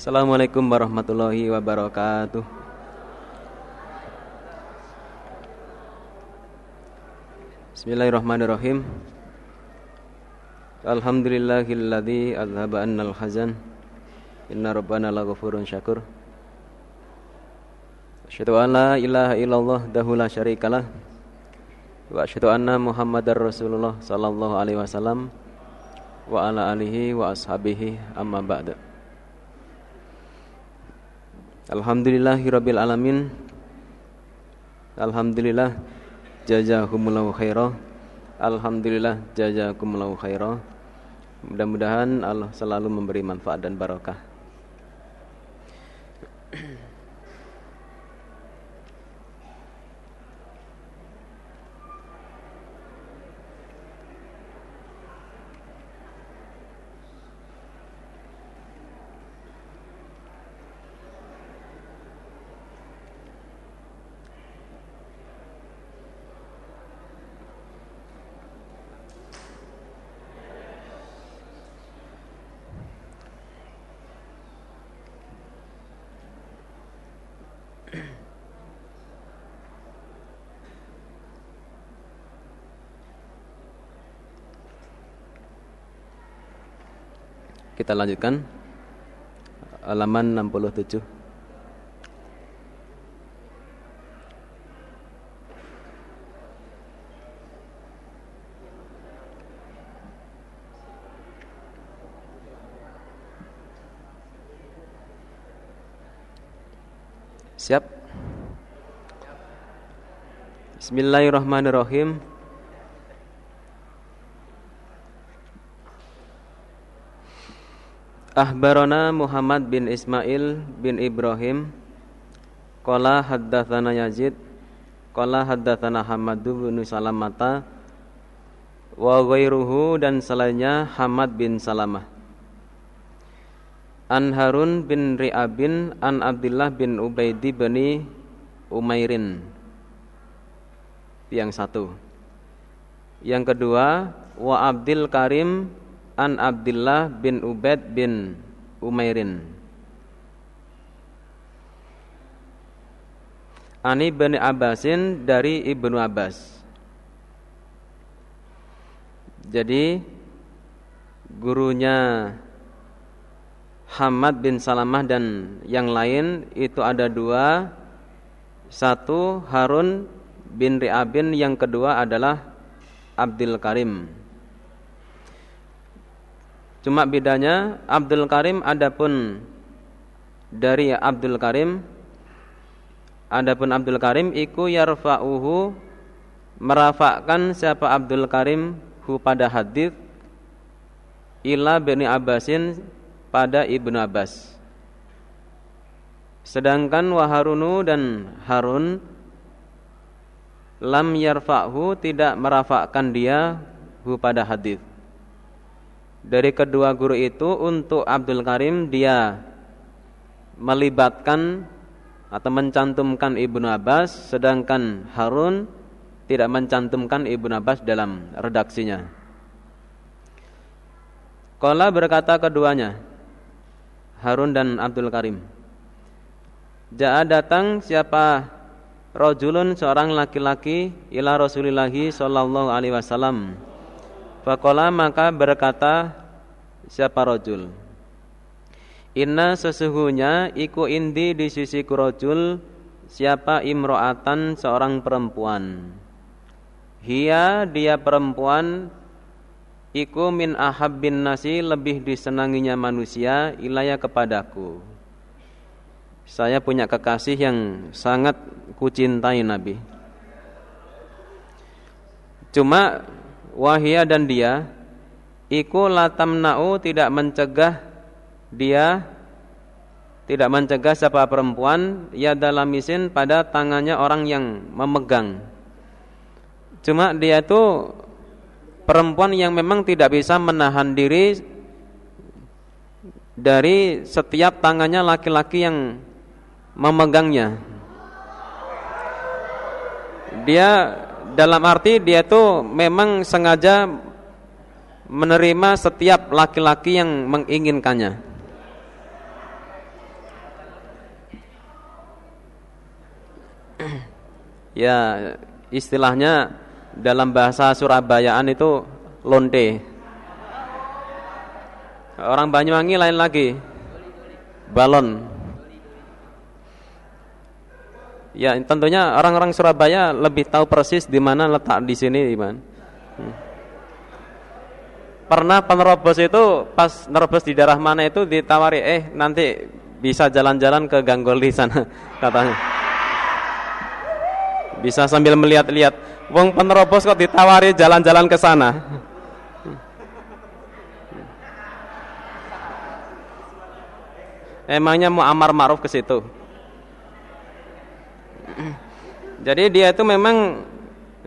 Assalamualaikum warahmatullahi wabarakatuh. Bismillahirrahmanirrahim. Alhamdulillahilladzi azhaba annal hazan. Inna rabbana laghafurun syakur. Asyhadu an la ilaha illallah dahu la syarikalah. Wa asyhadu anna Muhammadar Rasulullah sallallahu alaihi wasallam wa ala alihi wa ashabihi amma ba'du. Alhamdulillahirabbil alamin. Alhamdulillah jazakumullahu khairah. Alhamdulillah jazakumullahu khairah. Mudah-mudahan Allah selalu memberi manfaat dan barakah. Kita lanjutkan halaman 67. Siap? Bismillahirrahmanirrahim. Ahbarona Muhammad bin Ismail bin Ibrahim. Qala haddathana Yazid. Qala haddathana Hamadu bin Salamata. Wa ghairuhu dan selainnya Hamad bin Salamah. An Harun bin Ri'abin An Abdullah bin Ubaidi bin Umairin. Yang satu. Yang kedua Wa Abdul Karim an Abdullah bin Ubaid bin Umairin. Ani bin Abbasin dari Ibnu Abbas. Jadi gurunya Hamad bin Salamah dan yang lain itu ada dua. Satu Harun bin Ri'abin yang kedua adalah Abdul Karim Cuma bedanya Abdul Karim adapun dari Abdul Karim adapun Abdul Karim iku yarfa'uhu merafakkan siapa Abdul Karim hu pada hadis ila bani Abbasin pada Ibnu Abbas. Sedangkan Waharunu dan Harun lam yarfa'hu tidak merafakkan dia hu pada hadis dari kedua guru itu untuk Abdul Karim dia melibatkan atau mencantumkan Ibnu Abbas sedangkan Harun tidak mencantumkan Ibnu Abbas dalam redaksinya. Kala berkata keduanya Harun dan Abdul Karim. Ja'a datang siapa rojulun seorang laki-laki ila Rasulillahi sallallahu alaihi wasallam Fakola maka berkata siapa rojul Inna sesungguhnya iku indi di sisi kurojul siapa imro'atan seorang perempuan. Hia dia perempuan iku min bin nasi lebih disenanginya manusia ilaya kepadaku. Saya punya kekasih yang sangat kucintai Nabi. Cuma wahia dan dia iku latamna'u tidak mencegah dia tidak mencegah siapa perempuan ya dalam isin pada tangannya orang yang memegang. Cuma dia itu perempuan yang memang tidak bisa menahan diri dari setiap tangannya laki-laki yang memegangnya. Dia dalam arti dia tuh memang sengaja menerima setiap laki-laki yang menginginkannya. ya, istilahnya dalam bahasa Surabayaan itu lonte. Orang Banyuwangi lain lagi. Balon. Ya, tentunya orang-orang Surabaya lebih tahu persis di mana letak di sini, Iman. Hmm. Pernah penerobos itu pas nerobos di daerah mana itu ditawari, "Eh, nanti bisa jalan-jalan ke Ganggol di sana," katanya. Bisa sambil melihat-lihat. Wong penerobos kok ditawari jalan-jalan ke sana. Emangnya mau amar ma'ruf ke situ? Jadi dia itu memang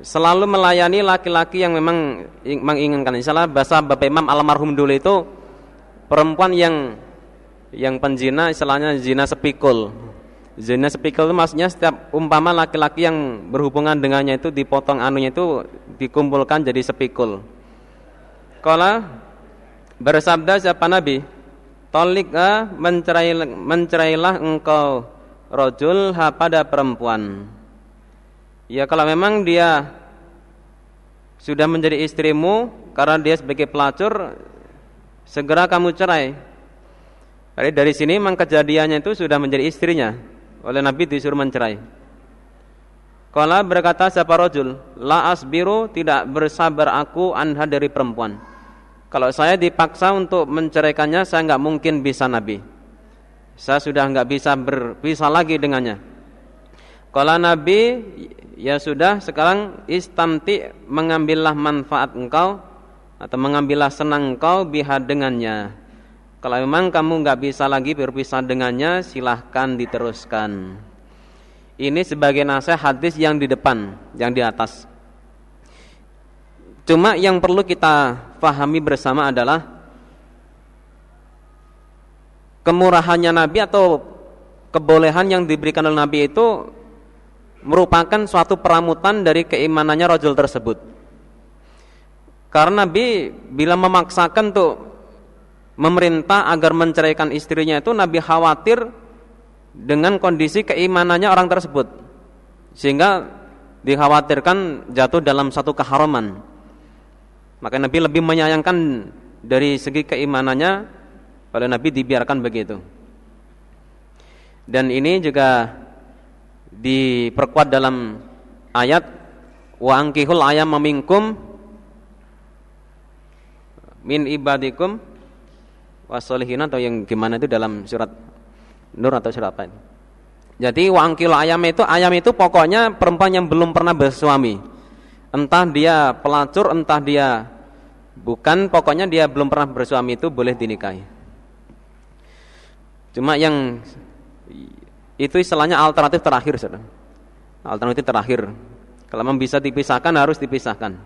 selalu melayani laki-laki yang memang menginginkan. Insyaallah bahasa Bapak Imam almarhum dulu itu perempuan yang yang penjina istilahnya zina sepikul. Zina sepikul itu maksudnya setiap umpama laki-laki yang berhubungan dengannya itu dipotong anunya itu dikumpulkan jadi sepikul. Kala bersabda siapa Nabi? Tolikah mencerai, mencerailah engkau rojul ha pada perempuan. Ya kalau memang dia sudah menjadi istrimu karena dia sebagai pelacur, segera kamu cerai. Jadi dari sini memang kejadiannya itu sudah menjadi istrinya. Oleh Nabi disuruh mencerai. Kala berkata siapa rojul, la asbiru tidak bersabar aku anha dari perempuan. Kalau saya dipaksa untuk menceraikannya, saya nggak mungkin bisa Nabi. Saya sudah nggak bisa berpisah lagi dengannya. Kalau Nabi, ya sudah sekarang istamti mengambillah manfaat engkau atau mengambillah senang engkau biha dengannya. Kalau memang kamu nggak bisa lagi berpisah dengannya, silahkan diteruskan. Ini sebagai nasihat hadis yang di depan, yang di atas. Cuma yang perlu kita pahami bersama adalah kemurahannya Nabi atau kebolehan yang diberikan oleh Nabi itu merupakan suatu peramutan dari keimanannya rojul tersebut. Karena Nabi bila memaksakan untuk memerintah agar menceraikan istrinya itu Nabi khawatir dengan kondisi keimanannya orang tersebut. Sehingga dikhawatirkan jatuh dalam satu keharaman. Maka Nabi lebih menyayangkan dari segi keimanannya pada Nabi dibiarkan begitu. Dan ini juga diperkuat dalam ayat wa ankihul ayam minkum min ibadikum wasolihin atau yang gimana itu dalam surat Nur atau surat apa ini? Jadi wa ankihul ayam itu ayam itu pokoknya perempuan yang belum pernah bersuami. Entah dia pelacur, entah dia Bukan pokoknya dia belum pernah bersuami itu boleh dinikahi. Cuma yang itu istilahnya alternatif terakhir, Saudara. Alternatif terakhir. Kalau memang bisa dipisahkan harus dipisahkan.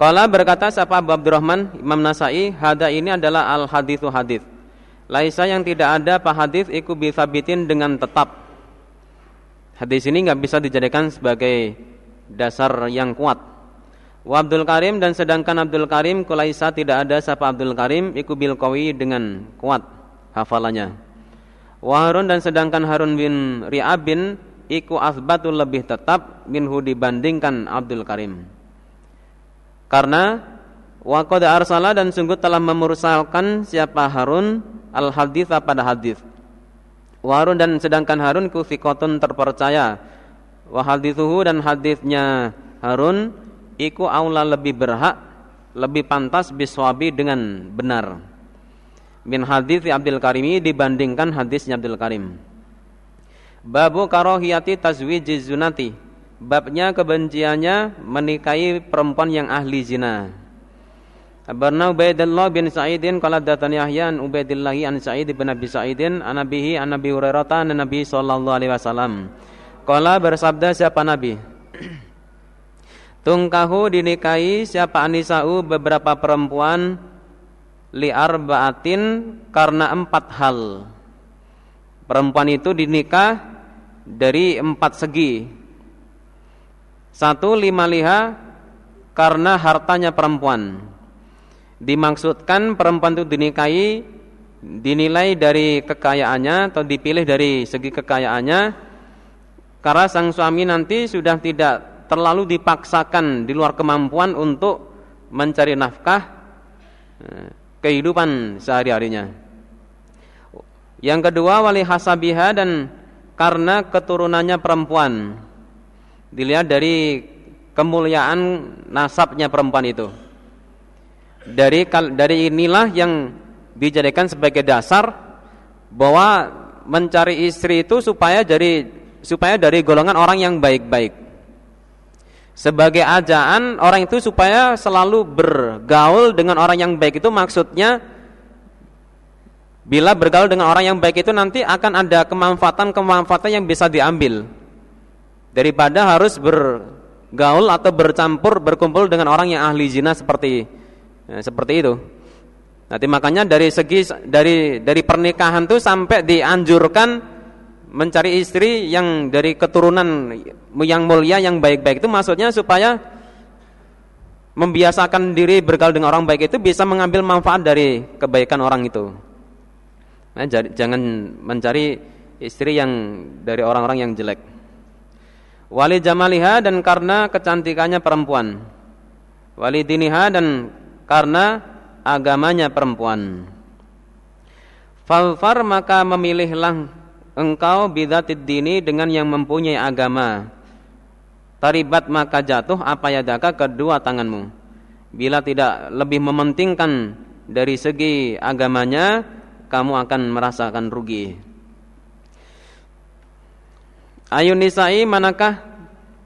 Kala berkata siapa Abu Abdurrahman Imam Nasai, hada ini adalah al hadithu hadith. Laisa yang tidak ada pak hadith iku bisabitin dengan tetap. Hadis ini nggak bisa dijadikan sebagai dasar yang kuat. Wa Abdul Karim dan sedangkan Abdul Karim kulaisa tidak ada siapa Abdul Karim iku bil qawi dengan kuat hafalannya. Wa Harun dan sedangkan Harun bin Ri'ab bin iku asbatul lebih tetap minhu dibandingkan Abdul Karim. Karena wa qad arsala dan sungguh telah memursalkan siapa Harun al hadis pada hadis. Wa Harun dan sedangkan Harun ku terpercaya. Wa hadithuhu dan hadisnya Harun iku aula lebih berhak lebih pantas biswabi dengan benar min hadis Abdul Karimi dibandingkan hadisnya Abdul Karim babu karohiyati tazwiji zunati babnya kebenciannya menikahi perempuan yang ahli zina Abarna Ubaidillah bin Sa'idin qala datani Yahya an Ubaidillah an Sa'id bin Abi Sa'idin an Nabihi an Nabi Hurairah an Nabi sallallahu alaihi wasallam. Qala bersabda siapa Nabi? Tungkahu dinikahi siapa anisa'u beberapa perempuan liar baatin karena empat hal. Perempuan itu dinikah dari empat segi. Satu lima liha karena hartanya perempuan. Dimaksudkan perempuan itu dinikahi dinilai dari kekayaannya atau dipilih dari segi kekayaannya Karena sang suami nanti sudah tidak terlalu dipaksakan di luar kemampuan untuk mencari nafkah eh, kehidupan sehari-harinya. Yang kedua wali hasabiha dan karena keturunannya perempuan. Dilihat dari kemuliaan nasabnya perempuan itu. Dari dari inilah yang dijadikan sebagai dasar bahwa mencari istri itu supaya dari supaya dari golongan orang yang baik-baik. Sebagai ajaan orang itu supaya selalu bergaul dengan orang yang baik itu maksudnya Bila bergaul dengan orang yang baik itu nanti akan ada kemanfaatan-kemanfaatan yang bisa diambil daripada harus bergaul atau bercampur berkumpul dengan orang yang ahli zina seperti ya, seperti itu. Nanti makanya dari segi dari dari pernikahan itu sampai dianjurkan mencari istri yang dari keturunan yang mulia yang baik-baik itu maksudnya supaya membiasakan diri bergaul dengan orang baik itu bisa mengambil manfaat dari kebaikan orang itu. Nah, jangan mencari istri yang dari orang-orang yang jelek. Wali jamaliha dan karena kecantikannya perempuan. Wali diniha dan karena agamanya perempuan. Falfar maka memilihlah engkau bidatid dini dengan yang mempunyai agama. Taribat maka jatuh apa yadaka kedua tanganmu. Bila tidak lebih mementingkan dari segi agamanya, kamu akan merasakan rugi. Ayun nisa'i manakah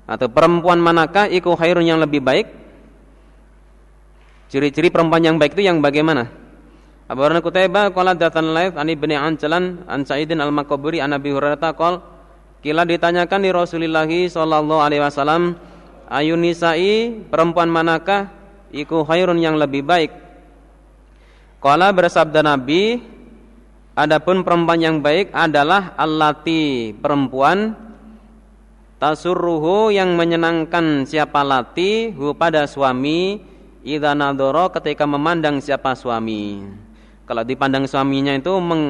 atau perempuan manakah iku khairun yang lebih baik? Ciri-ciri perempuan yang baik itu yang bagaimana? Abu Hurairah Kutaiba qala datan laif ani bin Ancalan an Sa'idin al-Makaburi an Abi Hurairah qol kila ditanyakan di Rasulullah sallallahu alaihi wasallam ayun nisa'i perempuan manakah iku khairun yang lebih baik? Qala bersabda Nabi Adapun perempuan yang baik adalah allati perempuan tasurruhu yang menyenangkan siapa lati hu pada suami idza nadoro ketika memandang siapa suami. Kalau dipandang suaminya itu meng,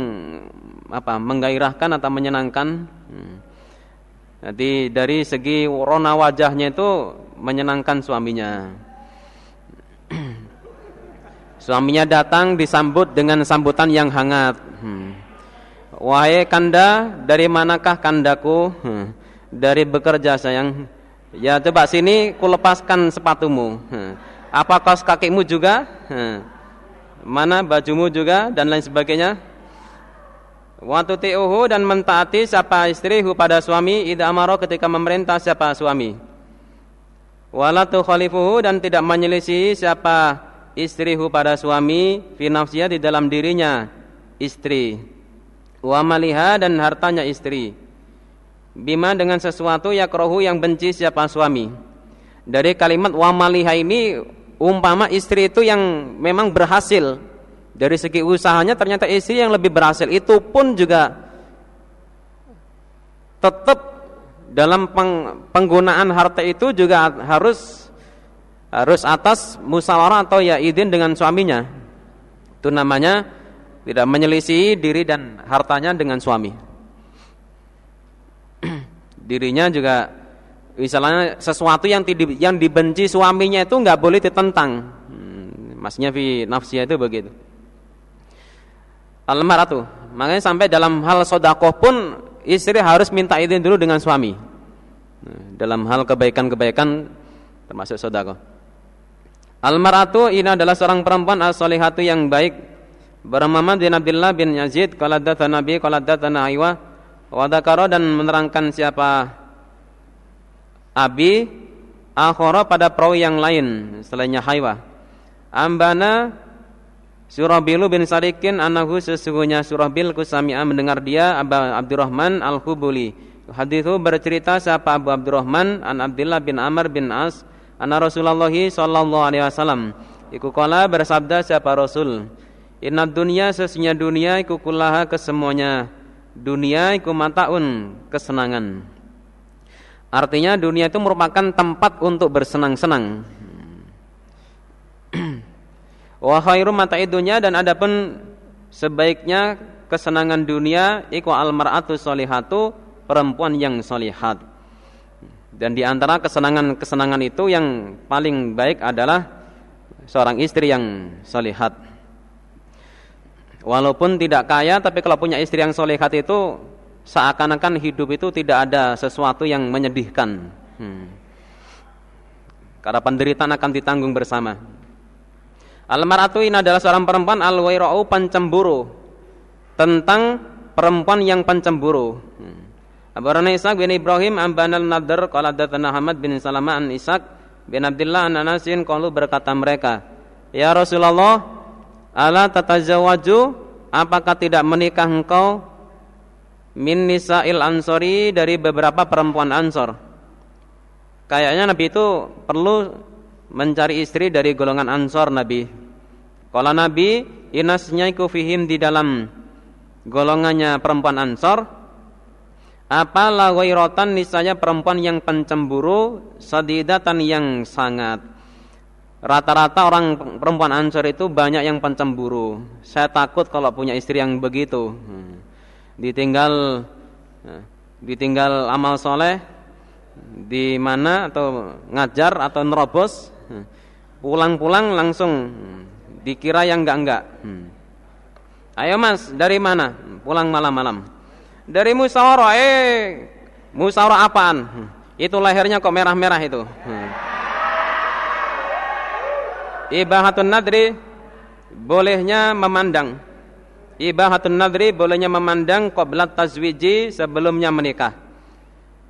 apa, menggairahkan atau menyenangkan. Hmm. Jadi dari segi rona wajahnya itu menyenangkan suaminya. Suaminya datang disambut dengan sambutan yang hangat. Hmm. Wahai kanda, dari manakah kandaku? Hmm. Dari bekerja sayang. Ya coba sini kulepaskan sepatumu. Hmm. Apa kaos kakimu juga? Mana bajumu juga dan lain sebagainya? Waktu tiuhu dan mentaati siapa istri pada suami ida amaro ketika memerintah siapa suami. Walatu khalifuhu dan tidak menyelisih siapa istrihu pada suami fi di dalam dirinya istri wa maliha dan hartanya istri bima dengan sesuatu yakrohu yang benci siapa suami dari kalimat wa maliha ini umpama istri itu yang memang berhasil dari segi usahanya ternyata istri yang lebih berhasil itu pun juga tetap dalam penggunaan harta itu juga harus harus atas musyawarah atau ya izin dengan suaminya. Itu namanya tidak menyelisih diri dan hartanya dengan suami. Dirinya juga misalnya sesuatu yang yang dibenci suaminya itu nggak boleh ditentang. Hmm, maksudnya fi nafsiya itu begitu. Al-maratu. Makanya sampai dalam hal sodakoh pun istri harus minta izin dulu dengan suami. Nah, dalam hal kebaikan-kebaikan termasuk sodakoh. Al-mar'atu ini adalah seorang perempuan as-solihatu yang baik. Bernama bin Abdullah bin Yazid qala Nabi qala datana Aywa wa dan menerangkan siapa Abi akhara pada perawi yang lain selainnya Haywa. Ambana Surabilu bin Sarikin anahu sesungguhnya Surabil kusami'a mendengar dia Abu Abdurrahman Al-Hubuli. Hadis itu bercerita siapa Abu Abdurrahman an Abdullah bin Amr bin As Anna Rasulullah sallallahu alaihi wasallam iku kala bersabda siapa Rasul Inna dunia sesungguhnya dunia iku kullaha kesemuanya dunia iku mataun kesenangan Artinya dunia itu merupakan tempat untuk bersenang-senang Wa khairu mata'i dunya dan adapun sebaiknya kesenangan dunia iku al mar'atu solihatu perempuan yang solihat Dan di antara kesenangan-kesenangan itu yang paling baik adalah seorang istri yang solihat. Walaupun tidak kaya, tapi kalau punya istri yang solihat itu seakan-akan hidup itu tidak ada sesuatu yang menyedihkan. Hmm. Karena penderitaan akan ditanggung bersama. Al-mar'atu ini adalah seorang perempuan al-waira'u pencemburu tentang perempuan yang pencemburu. Hmm. Abu Rana bin Ibrahim Amban al-Nadr qala hadatsana Ahmad bin Salamah an Ishaq bin Abdullah an Anasin qalu berkata mereka, "Ya Rasulullah, ala tatazawwaju apakah tidak menikah engkau min nisa'il ansori dari beberapa perempuan ansor?" Kayaknya Nabi itu perlu mencari istri dari golongan ansor Nabi. Kalau Nabi inasnya fihim di dalam golongannya perempuan ansor apa lawairatan nisanya perempuan yang pencemburu sadidatan yang sangat Rata-rata orang perempuan ansor itu banyak yang pencemburu Saya takut kalau punya istri yang begitu hmm. Ditinggal eh, Ditinggal amal soleh Di mana atau ngajar atau nerobos hmm. Pulang-pulang langsung hmm, Dikira yang enggak-enggak Ayo mas dari mana? Pulang malam-malam dari musyawarah eh musyawarah apaan? Hmm. Itu lehernya kok merah-merah itu. Hmm. Ibahatun nadri bolehnya memandang. Ibahatun nadri bolehnya memandang qablat tazwiji sebelumnya menikah.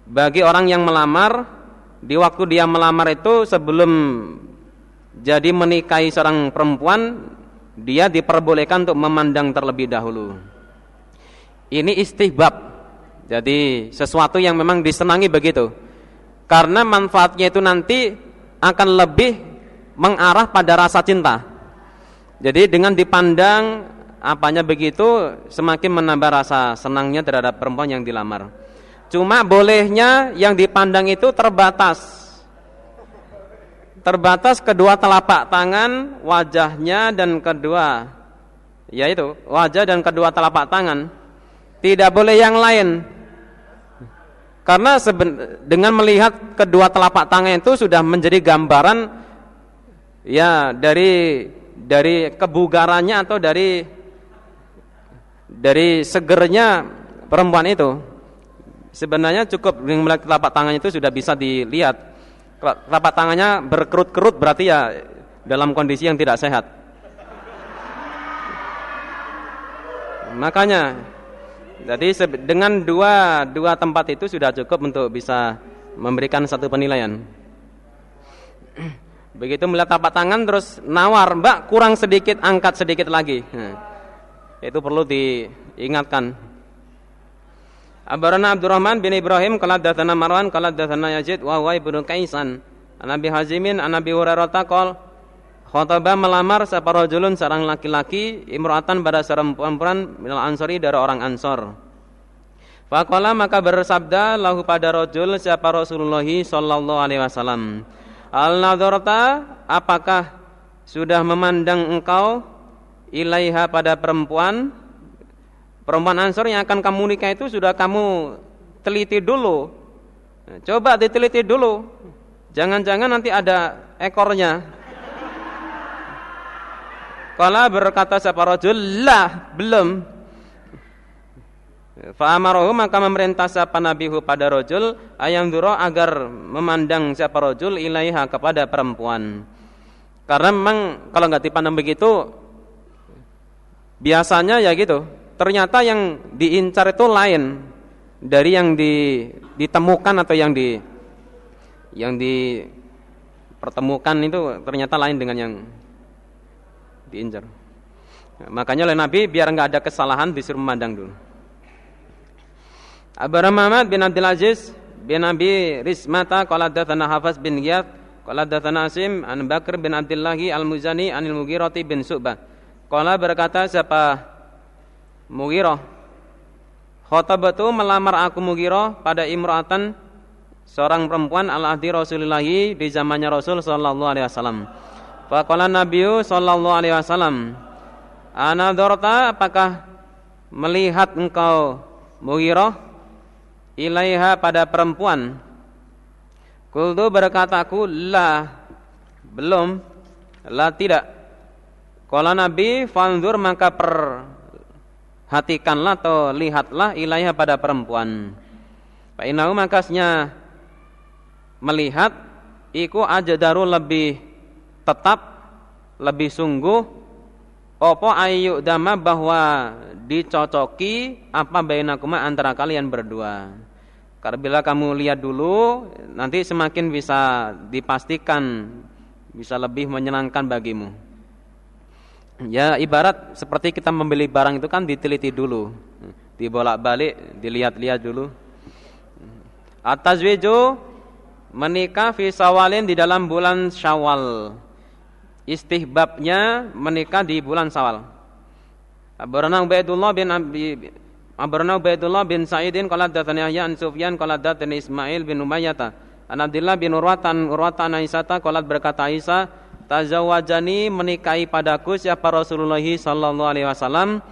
Bagi orang yang melamar di waktu dia melamar itu sebelum jadi menikahi seorang perempuan dia diperbolehkan untuk memandang terlebih dahulu. Ini istihbab. Jadi sesuatu yang memang disenangi begitu. Karena manfaatnya itu nanti akan lebih mengarah pada rasa cinta. Jadi dengan dipandang apanya begitu semakin menambah rasa senangnya terhadap perempuan yang dilamar. Cuma bolehnya yang dipandang itu terbatas. Terbatas kedua telapak tangan, wajahnya dan kedua yaitu wajah dan kedua telapak tangan tidak boleh yang lain. Karena dengan melihat kedua telapak tangan itu sudah menjadi gambaran ya dari dari kebugarannya atau dari dari segernya perempuan itu. Sebenarnya cukup dengan melihat telapak tangannya itu sudah bisa dilihat. Telapak tangannya berkerut-kerut berarti ya dalam kondisi yang tidak sehat. Makanya jadi dengan dua dua tempat itu sudah cukup untuk bisa memberikan satu penilaian. Begitu melihat tapak tangan terus nawar, Mbak kurang sedikit, angkat sedikit lagi. Nah, itu perlu diingatkan. Abarana Abdurrahman bin Ibrahim qala datsana Marwan qala datsana Yazid wa huwa ibnu Kaisan. Nabi Hazimin an Nabi Hurairah taqol Khotbah melamar siapa rajulun seorang laki-laki imra'atan pada seorang perempuan minal ansori dari orang ansor. Faqala maka bersabda lahu pada rajul siapa Rasulullah sallallahu alaihi wasallam. Al nadharta apakah sudah memandang engkau ilaiha pada perempuan perempuan ansor yang akan kamu nikah itu sudah kamu teliti dulu. Coba diteliti dulu. Jangan-jangan nanti ada ekornya. Kala berkata siapa rajul, lah, belum. Fa'amarohu maka memerintah siapa nabihu pada rajul ayam duro agar memandang siapa rajul ilaiha kepada perempuan. Karena memang kalau nggak dipandang begitu biasanya ya gitu. Ternyata yang diincar itu lain dari yang di, ditemukan atau yang di yang dipertemukan itu ternyata lain dengan yang diincar. Makanya oleh Nabi biar enggak ada kesalahan disuruh memandang dulu. Abu Muhammad bin Abdul Aziz bin Abi Rismata qala datsana Hafaz bin Giyad qala datsana Asim an Bakr bin Abdullah Al-Muzani anil Mughirati bin Su'bah. Qala berkata siapa Mughirah Khotabatu melamar aku Mughirah pada imra'atan seorang perempuan al-ahdi Rasulullah di zamannya Rasul sallallahu alaihi wasallam. Faqala Nabiu sallallahu alaihi wasallam, "Anadharta apakah melihat engkau Mughirah ilaiha pada perempuan?" Kultu berkataku lah belum lah tidak. Kala Nabi fanzur maka perhatikanlah atau lihatlah ilaiha pada perempuan. Pak Inau makasnya melihat iku daru lebih tetap lebih sungguh opo ayu dama bahwa dicocoki apa bainakuma antara kalian berdua. Karena bila kamu lihat dulu, nanti semakin bisa dipastikan, bisa lebih menyenangkan bagimu. Ya ibarat seperti kita membeli barang itu kan diteliti dulu, dibolak-balik, dilihat-lihat dulu. Atas wejo menikah fi sawalin di dalam bulan Syawal. Istihbabnya menikah di bulan Syawal. Abarana Ubaidullah bin Abi Abarna Ubaidullah bin Sa'idin qala datsani Yahya an Sufyan qala datsani Ismail bin Umayyah an Abdullah bin Urwatan Urwatan Aisyah qala berkata Aisyah tazawwajani menikahi padaku siapa Rasulullah sallallahu alaihi wasallam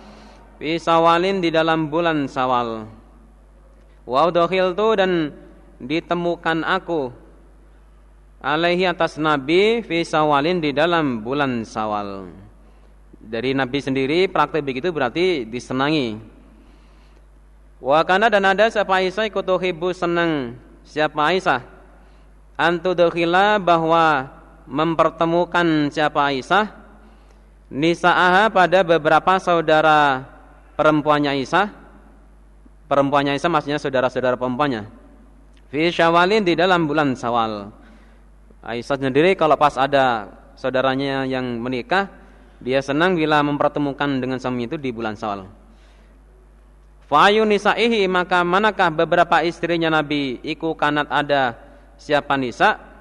fi sawalin di dalam bulan Sawal. Wa tu dan ditemukan aku alaihi atas Nabi fi sawalin di dalam bulan Sawal. Dari Nabi sendiri praktek begitu berarti disenangi. Wa kana dan ada siapa Aisyah ikut hibu senang siapa Aisyah antu bahwa mempertemukan siapa Aisyah nisa'aha pada beberapa saudara perempuannya Aisyah. Perempuannya Aisyah maksudnya saudara-saudara perempuannya. Fi syawalin di dalam bulan Syawal. Aisyah sendiri kalau pas ada saudaranya yang menikah dia senang bila mempertemukan dengan suami itu di bulan Syawal. Fa'ayu nisaihi maka manakah beberapa istrinya Nabi? Iku kanat ada siapa nisa?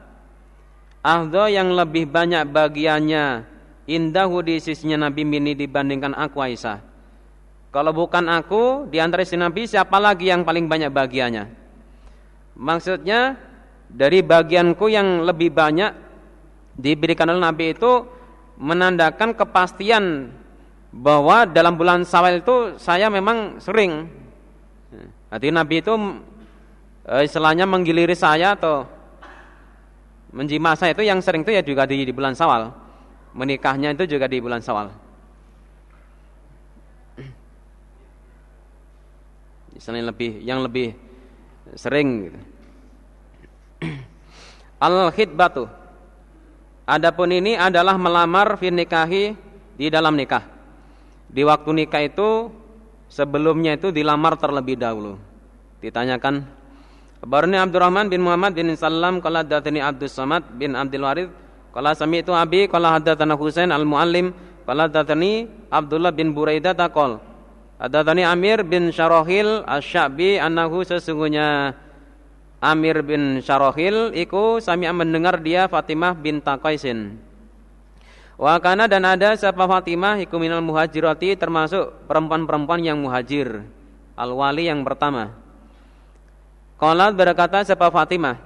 Ahdo yang lebih banyak bagiannya indahu di sisinya Nabi mini dibandingkan aku Aisyah. Kalau bukan aku di antara istri Nabi siapa lagi yang paling banyak bagiannya? Maksudnya dari bagianku yang lebih banyak diberikan oleh Nabi itu menandakan kepastian bahwa dalam bulan Syawal itu saya memang sering Hati Nabi itu eh, istilahnya menggiliri saya atau menjima saya itu yang sering itu ya juga di, di bulan Syawal. Menikahnya itu juga di bulan Syawal. Istilahnya lebih yang lebih sering gitu. Al-khidbatu. Adapun ini adalah melamar fi nikahi di dalam nikah di waktu nikah itu sebelumnya itu dilamar terlebih dahulu. Ditanyakan Barni Abdurrahman bin Muhammad bin Salam qala datani Abdus Samad bin Abdul Warid qala sami'tu abi qala hadatsana Husain al-Muallim qala datani Abdullah bin Buraidah taqol Hadatsani Amir bin Syarahil Asy-Sya'bi annahu sesungguhnya Amir bin Syarahil iku sami mendengar dia Fatimah bin Qaisin Wa kana dan ada siapa Fatimah iku minal muhajirati termasuk perempuan-perempuan yang muhajir. Al-wali yang pertama. Qalat berkata siapa Fatimah,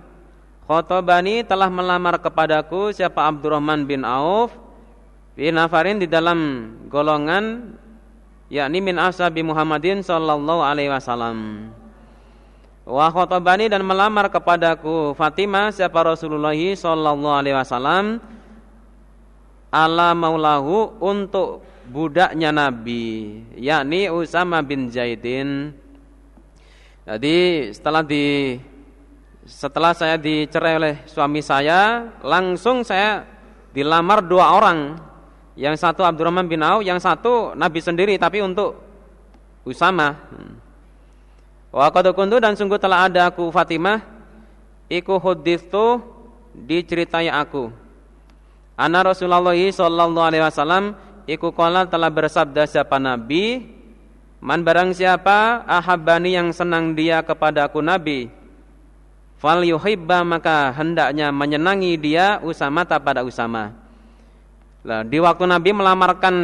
Khotobani telah melamar kepadaku siapa Abdurrahman bin Auf bin Nafarin di dalam golongan yakni min ashabi Muhammadin sallallahu alaihi wasallam. Wa khotobani dan melamar kepadaku Fatimah siapa Rasulullah sallallahu alaihi wasallam ala maulahu untuk budaknya Nabi yakni Usama bin Zaidin jadi setelah di setelah saya dicerai oleh suami saya langsung saya dilamar dua orang. Yang satu Abdurrahman bin Auf yang satu Nabi sendiri tapi untuk Usama. Wa qad kuntu dan sungguh telah ada aku Fatimah. Iku hadithu diceritai aku. Anna Rasulullah sallallahu alaihi wasallam iku qala telah bersabda siapa nabi man barang siapa ahabbani yang senang dia kepada aku nabi fal yuhibba maka hendaknya menyenangi dia Usama pada Usama. Lah di waktu Nabi melamarkan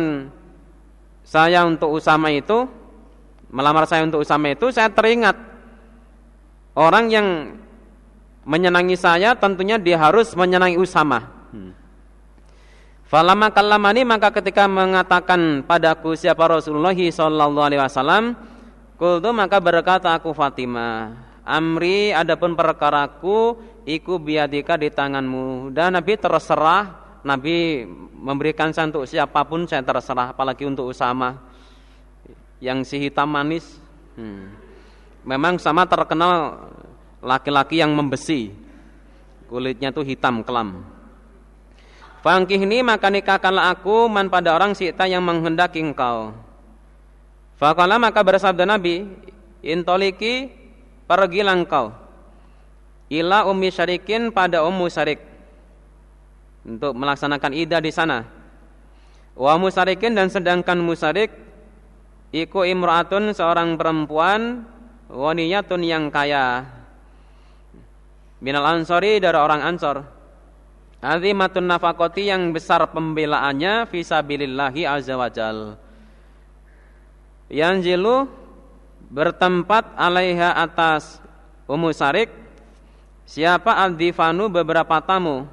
saya untuk Usama itu melamar saya untuk Usama itu saya teringat orang yang menyenangi saya tentunya dia harus menyenangi Usama. Hmm. Falama kallamani maka ketika mengatakan padaku siapa Rasulullah sallallahu alaihi wasallam, qultu maka berkata aku Fatimah, amri adapun perkaraku iku biadika di tanganmu. Dan Nabi terserah Nabi memberikan saya untuk siapa pun saya terserah apalagi untuk Usama yang si hitam manis. Hmm. memang sama terkenal laki-laki yang membesi kulitnya tuh hitam kelam Fangkih ini maka nikahkanlah aku man pada orang sita yang menghendaki engkau. Fakala maka bersabda Nabi, intoliki pergilah engkau ila ummi syarikin pada ummu syarik untuk melaksanakan idah di sana. Wa musarikin dan sedangkan musarik iku imraatun seorang perempuan waniyatun yang kaya. Minal ansori dari orang ansor. Azimatun nafakoti yang besar pembelaannya fisabilillahi azza. Yang jilu bertempat alaiha atas Ummu Sarik. Siapa al-difanu beberapa tamu.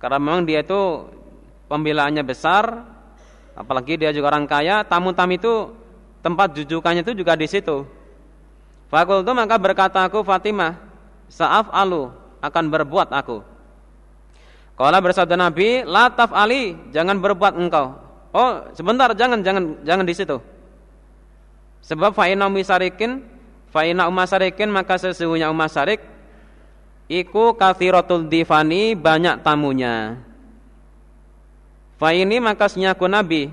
Karena memang dia itu Pembelaannya besar Apalagi dia juga orang kaya Tamu-tamu itu tempat jujukannya itu juga di situ. Fakultu maka berkata aku Fatimah Sa'af alu akan berbuat aku Kalau bersabda Nabi Lataf ali jangan berbuat engkau Oh sebentar jangan jangan jangan di situ Sebab fa'ina umisarikin Fa'ina umasarikin maka sesungguhnya umasarik Iku kathiratul difani banyak tamunya. Fa ini maka senyaku Nabi.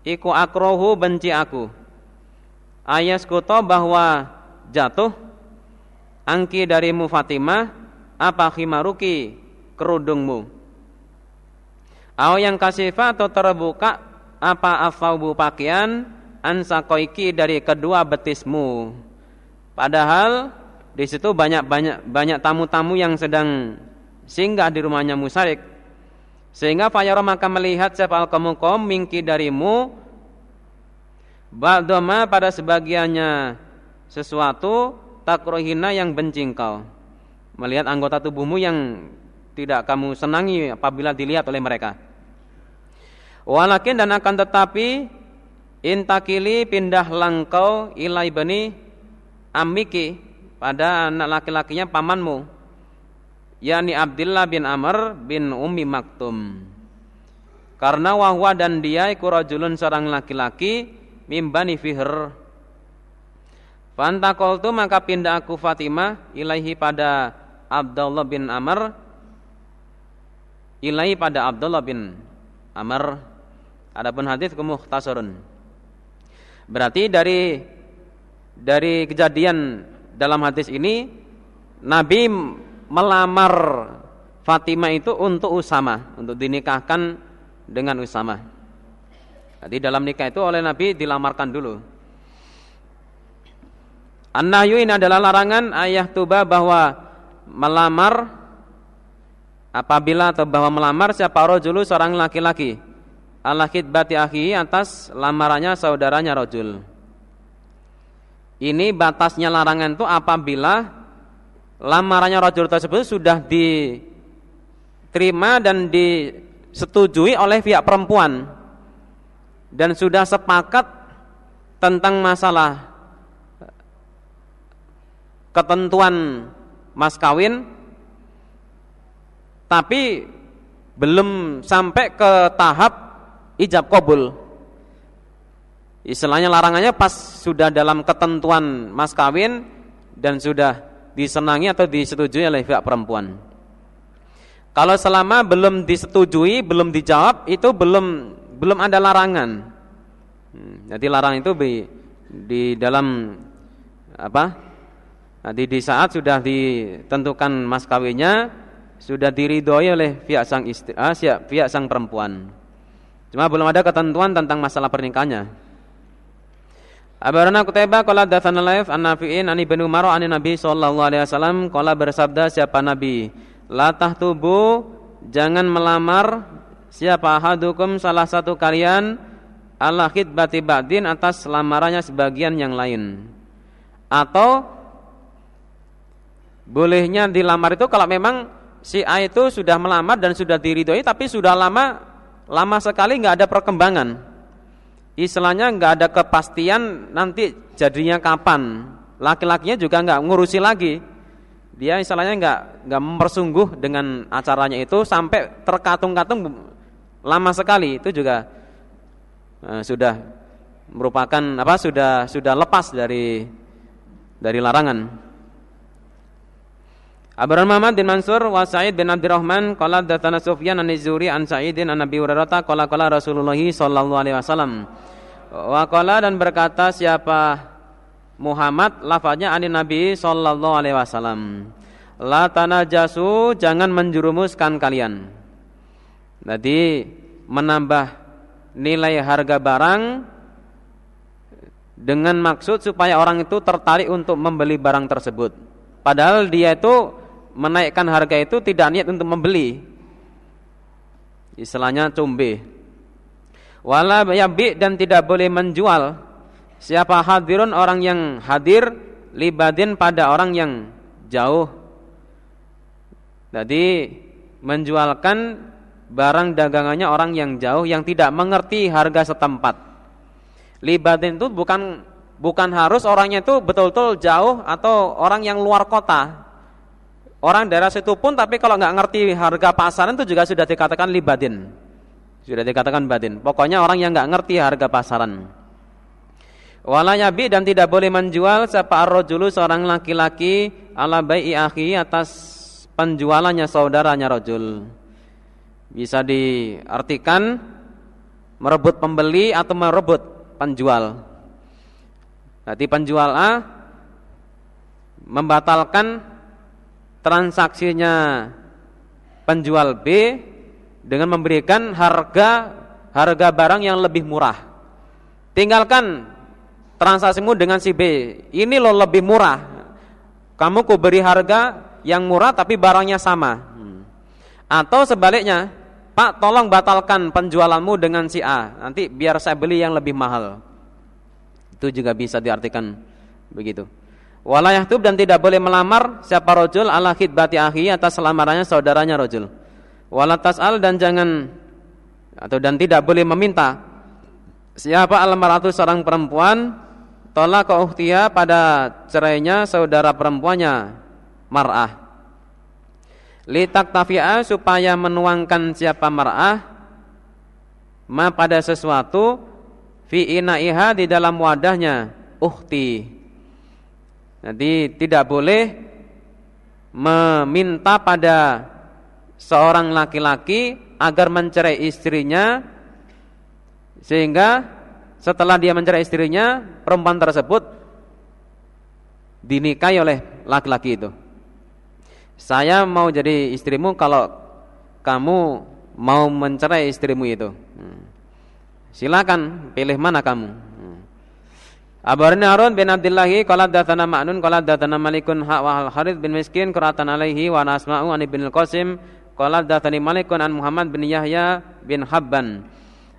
Iku akrohu benci aku. Ayas kuto bahwa jatuh angki darimu Fatimah apa khimaruki kerudungmu. Au yang kasifa atau terbuka apa afaubu pakaian ansakoiki dari kedua betismu. Padahal di situ banyak banyak banyak tamu-tamu yang sedang singgah di rumahnya Musarik. Sehingga Fayaro maka melihat siapa al-kamukom mingki darimu Ba'doma pada sebagiannya sesuatu takrohina yang benci kau. Melihat anggota tubuhmu yang tidak kamu senangi apabila dilihat oleh mereka. Walakin dan akan tetapi intakili pindah langkau ilai bani amiki pada anak laki-lakinya pamanmu yakni Abdullah bin Amr bin Ummi Maktum karena wahwa dan dia iku rajulun seorang laki-laki mimbani fihr Fantakoltu maka pindah aku Fatimah ilahi pada Abdullah bin Amr ilahi pada Abdullah bin Amr adapun hadis kumuhtasarun berarti dari dari kejadian dalam hadis ini Nabi melamar Fatimah itu untuk Usama, untuk dinikahkan dengan Usama. Jadi dalam nikah itu oleh Nabi dilamarkan dulu. An-nahyu ini adalah larangan ayah tuba bahwa melamar apabila atau bahwa melamar siapa rojulu seorang laki-laki. Ala khidbati akhi atas lamarannya saudaranya rojul. Ini batasnya larangan itu apabila lamarannya rajul tersebut sudah diterima dan disetujui oleh pihak perempuan. Dan sudah sepakat tentang masalah ketentuan mas kawin tapi belum sampai ke tahap ijab kabul Istilahnya larangannya pas sudah dalam ketentuan mas kawin dan sudah disenangi atau disetujui oleh pihak perempuan. Kalau selama belum disetujui, belum dijawab, itu belum belum ada larangan. Hmm, jadi larangan itu di, di dalam apa? Nah, di saat sudah ditentukan mas kawinnya, sudah diridhoi oleh pihak sang istri, ah, pihak sang perempuan. Cuma belum ada ketentuan tentang masalah pernikahannya. Abarana Kutaiba qala datsana Laif an Nafi'in an Ibnu Umar an Nabi sallallahu alaihi wasallam qala bersabda siapa Nabi la tahtubu jangan melamar siapa hadukum salah satu kalian ala khidbati ba'din atas lamarannya sebagian yang lain atau bolehnya dilamar itu kalau memang si A itu sudah melamar dan sudah diridhoi tapi sudah lama lama sekali nggak ada perkembangan istilahnya nggak ada kepastian nanti jadinya kapan. Laki-lakinya juga nggak ngurusi lagi. dia istilahnya nggak nggak mempersungguh dengan acaranya itu sampai terkatung-katung lama sekali itu juga uh, sudah merupakan apa sudah sudah lepas dari dari larangan. Abraham Muhammad bin Mansur wa Sa'id bin Abdurrahman qala datana Sufyan an Zuri an Sa'idin an qala qala Rasulullah sallallahu alaihi wasallam. Wa qala dan berkata siapa Muhammad lafaznya anin Nabi sallallahu alaihi wasallam. La tanajasu jangan menjurumuskan kalian. Jadi menambah nilai harga barang dengan maksud supaya orang itu tertarik untuk membeli barang tersebut. Padahal dia itu menaikkan harga itu tidak niat untuk membeli. Istilahnya cumbe. Wala yabi dan tidak boleh menjual. Siapa hadirun orang yang hadir libadin pada orang yang jauh. Jadi menjualkan barang dagangannya orang yang jauh yang tidak mengerti harga setempat. Libadin itu bukan bukan harus orangnya itu betul-betul jauh atau orang yang luar kota. Orang daerah situ pun tapi kalau nggak ngerti harga pasaran itu juga sudah dikatakan libadin. Sudah dikatakan badin. Pokoknya orang yang nggak ngerti harga pasaran. Wala yabi dan tidak boleh menjual siapa arrojulu seorang laki-laki ala bai'i akhi atas penjualannya saudaranya rojul. Bisa diartikan merebut pembeli atau merebut penjual. Nanti penjual A membatalkan transaksinya penjual B dengan memberikan harga harga barang yang lebih murah. Tinggalkan transaksimu dengan si B. Ini lo lebih murah. Kamu ku beri harga yang murah tapi barangnya sama. Hmm. Atau sebaliknya, Pak tolong batalkan penjualanmu dengan si A. Nanti biar saya beli yang lebih mahal. Itu juga bisa diartikan begitu. Walayah tub dan tidak boleh melamar siapa rojul ala khidbati akhi atas lamarannya saudaranya rojul. Walatas al dan jangan atau dan tidak boleh meminta siapa almaratu seorang perempuan tolak ke pada cerainya saudara perempuannya mar'ah. Litak tafi'a supaya menuangkan siapa mar'ah ma pada sesuatu fi inaiha di dalam wadahnya uhti jadi tidak boleh meminta pada seorang laki-laki agar mencerai istrinya sehingga setelah dia mencerai istrinya perempuan tersebut dinikahi oleh laki-laki itu. Saya mau jadi istrimu kalau kamu mau mencerai istrimu itu. Hmm. Silakan pilih mana kamu. Abarni Harun bin Abdillahi qala datana Ma'nun qala datana Malikun ha wa Harith bin Miskin qiratan alaihi wa nasma'u an ibn al-Qasim qala datani Malikun an Muhammad bin Yahya bin Habban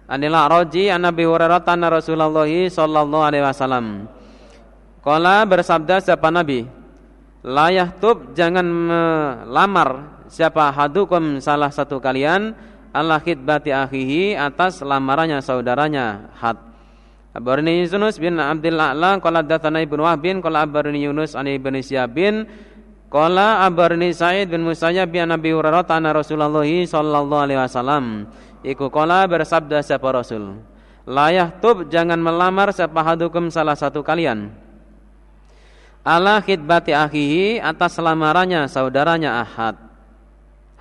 anila roji an Nabi Hurairah anna Rasulullah sallallahu alaihi wasallam. Qala bersabda siapa Nabi la yahtub jangan melamar siapa hadukum salah satu kalian Allah khidbati akhihi atas lamarannya saudaranya had Abarni Yunus bin Abdul A'la qala datsana Ibnu Wahb bin qala abarni Yunus an Ibnu Syihab bin qala abarni Sa'id bin Musayyab bin Nabi Hurairah anna Rasulullah sallallahu alaihi wasallam. Iku qala bersabda siapa Rasul la yahtub jangan melamar siapa hadukum salah satu kalian. Ala khidbati akhihi atas lamarannya saudaranya Ahad.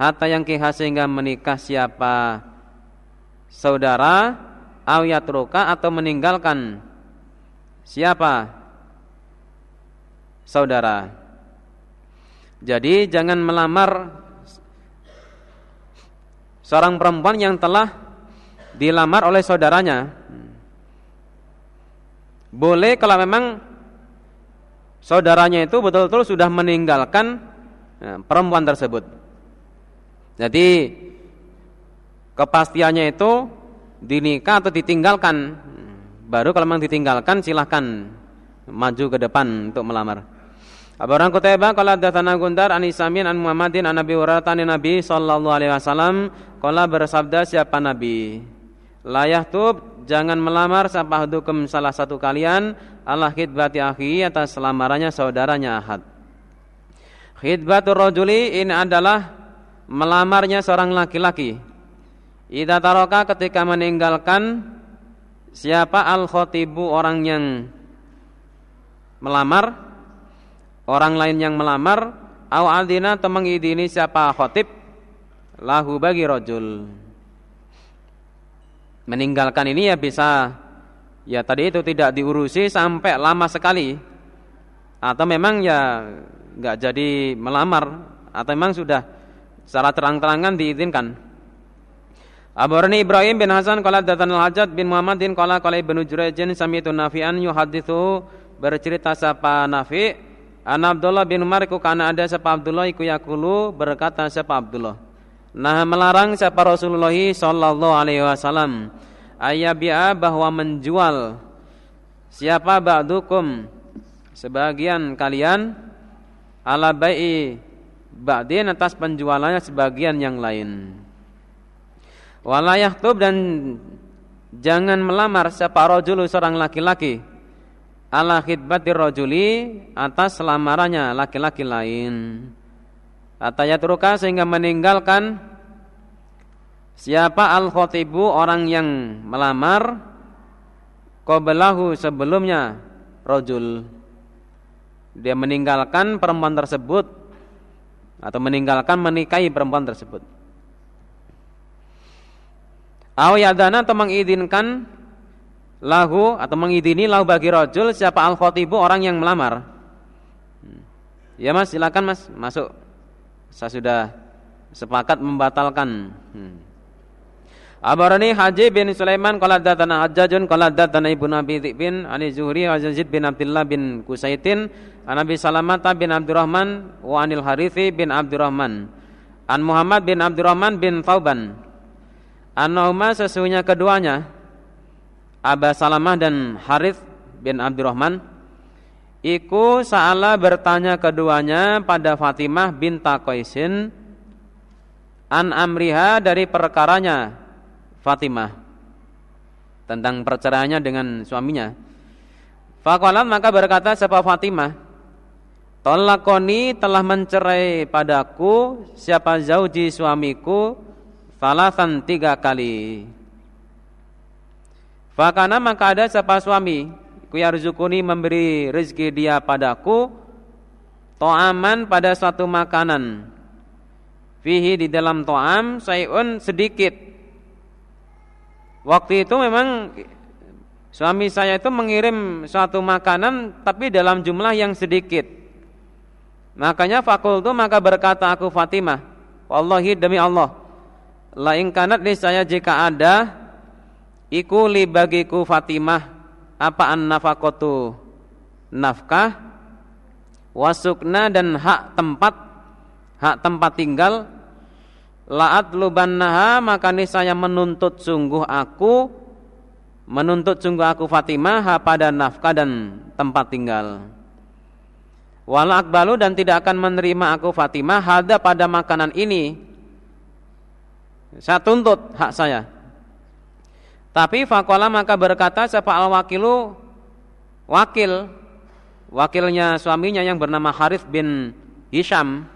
Hatta yang kiha sehingga menikah siapa? Saudara Awyatruka atau meninggalkan siapa? Saudara. Jadi jangan melamar seorang perempuan yang telah dilamar oleh saudaranya. Boleh kalau memang saudaranya itu betul-betul sudah meninggalkan ya, perempuan tersebut. Jadi kepastiannya itu dinikah atau ditinggalkan. Baru kalau memang ditinggalkan silahkan maju ke depan untuk melamar. Abu Hurairah Qutaibah qala hadatsana Gundar an Isamin an Muhammadin an Nabi Hurairah Nabi sallallahu alaihi wasallam qala bersabda siapa Nabi Layah tub jangan melamar siapa hukum salah satu kalian Allah khidbati akhi atas lamarannya saudaranya ahad Khidbatur rajuli ini adalah melamarnya seorang laki-laki. Idza taraka ketika meninggalkan siapa al-khatibu orang yang melamar orang lain yang melamar au adina atau mengidini siapa khatib lahu bagi rajul. Meninggalkan ini ya bisa ya tadi itu tidak diurusi sampai lama sekali atau memang ya nggak jadi melamar atau memang sudah secara terang-terangan diizinkan. Abarani Ibrahim bin Hasan qala datan al-Hajjat bin Muhammadin qala qala Ibnu Jurayjin sami'tu Nafi'an yuhaditsu bercerita sapa Nafi' an Abdullah bin Umar iku kana ada sapa Abdullah iku yakulu berkata sapa Abdullah Nah melarang sapa Rasulullah sallallahu alaihi wasallam ayyabi'a bahwa menjual siapa ba'dukum sebagian kalian ala bai'i ba'din atas penjualannya sebagian yang lain. Walayah tub dan jangan melamar siapa rojulu seorang laki-laki ala khidbatir rojuli atas lamarannya laki-laki lain. Atayatruka sehingga meninggalkan siapa al khotibu orang yang melamar qablahu sebelumnya rojul dia meninggalkan perempuan tersebut atau meninggalkan menikahi perempuan tersebut. Aw yadana atau mengizinkan lahu atau mengidini lahu bagi rojul siapa al khotibu orang yang melamar. Hmm. Ya mas silakan mas masuk. Saya sudah sepakat membatalkan. Hmm. Abarani Haji bin Sulaiman qala datana Hajjajun qala datana Ibnu Abi bin Ani Zuhri wa Yazid bin Abdullah bin Kusaitin An Abi Salamah bin Abdurrahman wa Anil Harithi bin Abdurrahman An Muhammad bin Abdurrahman bin Thauban Annahuma sesungguhnya keduanya Aba Salamah dan Harith bin Abdurrahman Iku sa'ala bertanya keduanya pada Fatimah binta Qaisin An amriha dari perkaranya Fatimah tentang perceraiannya dengan suaminya. Faqalat maka berkata siapa Fatimah, Tolakoni telah mencerai padaku siapa zauji suamiku Falasan tiga kali. Fakana maka ada siapa suami Kuyarzukuni memberi rezeki dia padaku To'aman pada suatu makanan. Fihi di dalam to'am Sayun sedikit. Waktu itu memang suami saya itu mengirim suatu makanan tapi dalam jumlah yang sedikit. Makanya fakultu maka berkata aku Fatimah, Wallahi demi Allah, la kanat li saya jika ada iku li bagiku Fatimah apa an nafakotu nafkah wasukna dan hak tempat hak tempat tinggal La'at lubannaha maka saya menuntut sungguh aku menuntut sungguh aku Fatimah pada nafkah dan tempat tinggal. Wala akbalu dan tidak akan menerima aku Fatimah hada pada makanan ini. Saya tuntut hak saya. Tapi fakola maka berkata siapa al wakilu wakil wakilnya suaminya yang bernama Harith bin Hisham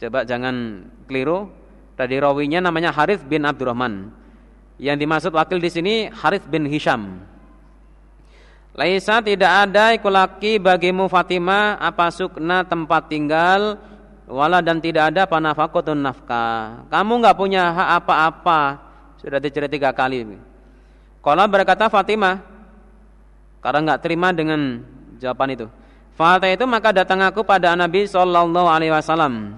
Coba jangan keliru. Tadi rawinya namanya Harith bin Abdurrahman. Yang dimaksud wakil di sini Harith bin Hisham. Laisa tidak ada ikulaki bagimu Fatimah apa sukna tempat tinggal wala dan tidak ada panafakotun nafkah. Kamu nggak punya hak apa-apa. Sudah dicerita tiga kali. Kalau berkata Fatimah karena nggak terima dengan jawaban itu. Fata itu maka datang aku pada Nabi Shallallahu Alaihi Wasallam.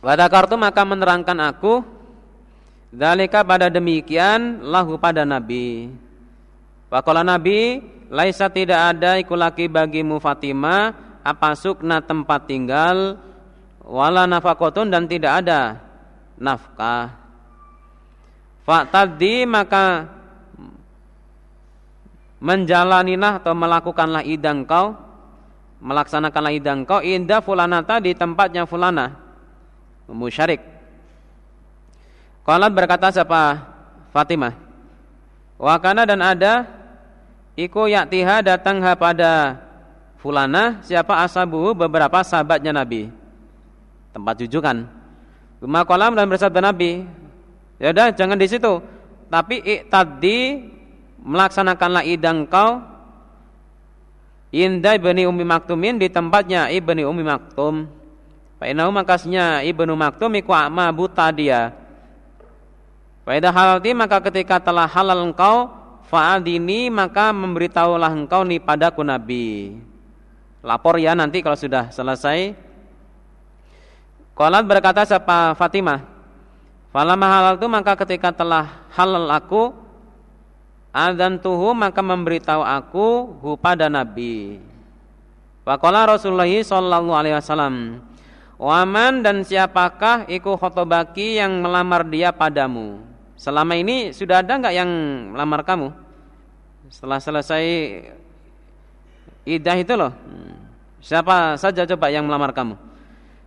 Wadakartu maka menerangkan aku Dalika pada demikian lahu pada Nabi Wakola Nabi Laisa tidak ada ikulaki bagimu Fatimah Apa sukna tempat tinggal Wala nafakotun dan tidak ada Nafkah Faktadi maka Menjalaninah atau melakukanlah idang kau Melaksanakanlah idang kau Indah fulanata di tempatnya fulana musyarik. Qalat berkata siapa? Fatimah. Wa kana dan ada iku yaktiha datang pada fulana siapa asabu beberapa sahabatnya Nabi. Tempat jujukan. Bima kolam dan bersabda Nabi, ya udah jangan di situ. Tapi tadi melaksanakanlah idang kau Indah ibni Umi Maktumin di tempatnya ibni Umi Maktum. Fa'inahu makasnya ibnu Maktum iku ama buta dia. Faidah halalti maka ketika telah halal engkau fa'adini maka memberitahulah engkau nih padaku Nabi. Lapor ya nanti kalau sudah selesai. Qalat berkata siapa Fatimah. Falamma halal itu maka ketika telah halal aku Adzan tuhu maka memberitahu aku hu pada Nabi. Faqala Rasulullah sallallahu alaihi wasallam, "Waman dan siapakah iku khotobaki yang melamar dia padamu?" Selama ini sudah ada enggak yang melamar kamu? Setelah selesai idah itu loh. Siapa saja coba yang melamar kamu?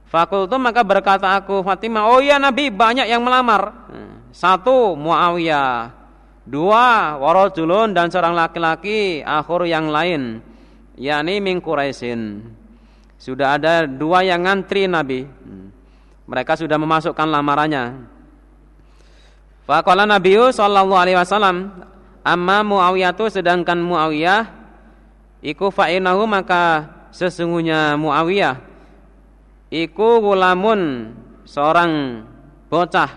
Fakultu maka berkata aku Fatimah, "Oh iya Nabi, banyak yang melamar." Satu Muawiyah, Dua warajulun dan seorang laki-laki akhir yang lain yakni min. Sudah ada dua yang ngantri Nabi. Mereka sudah memasukkan lamarannya. Faqala Nabi sallallahu alaihi wasallam, amma Muawiyah itu sedangkan Muawiyah iku fa'inahu maka sesungguhnya Muawiyah iku gulamun seorang bocah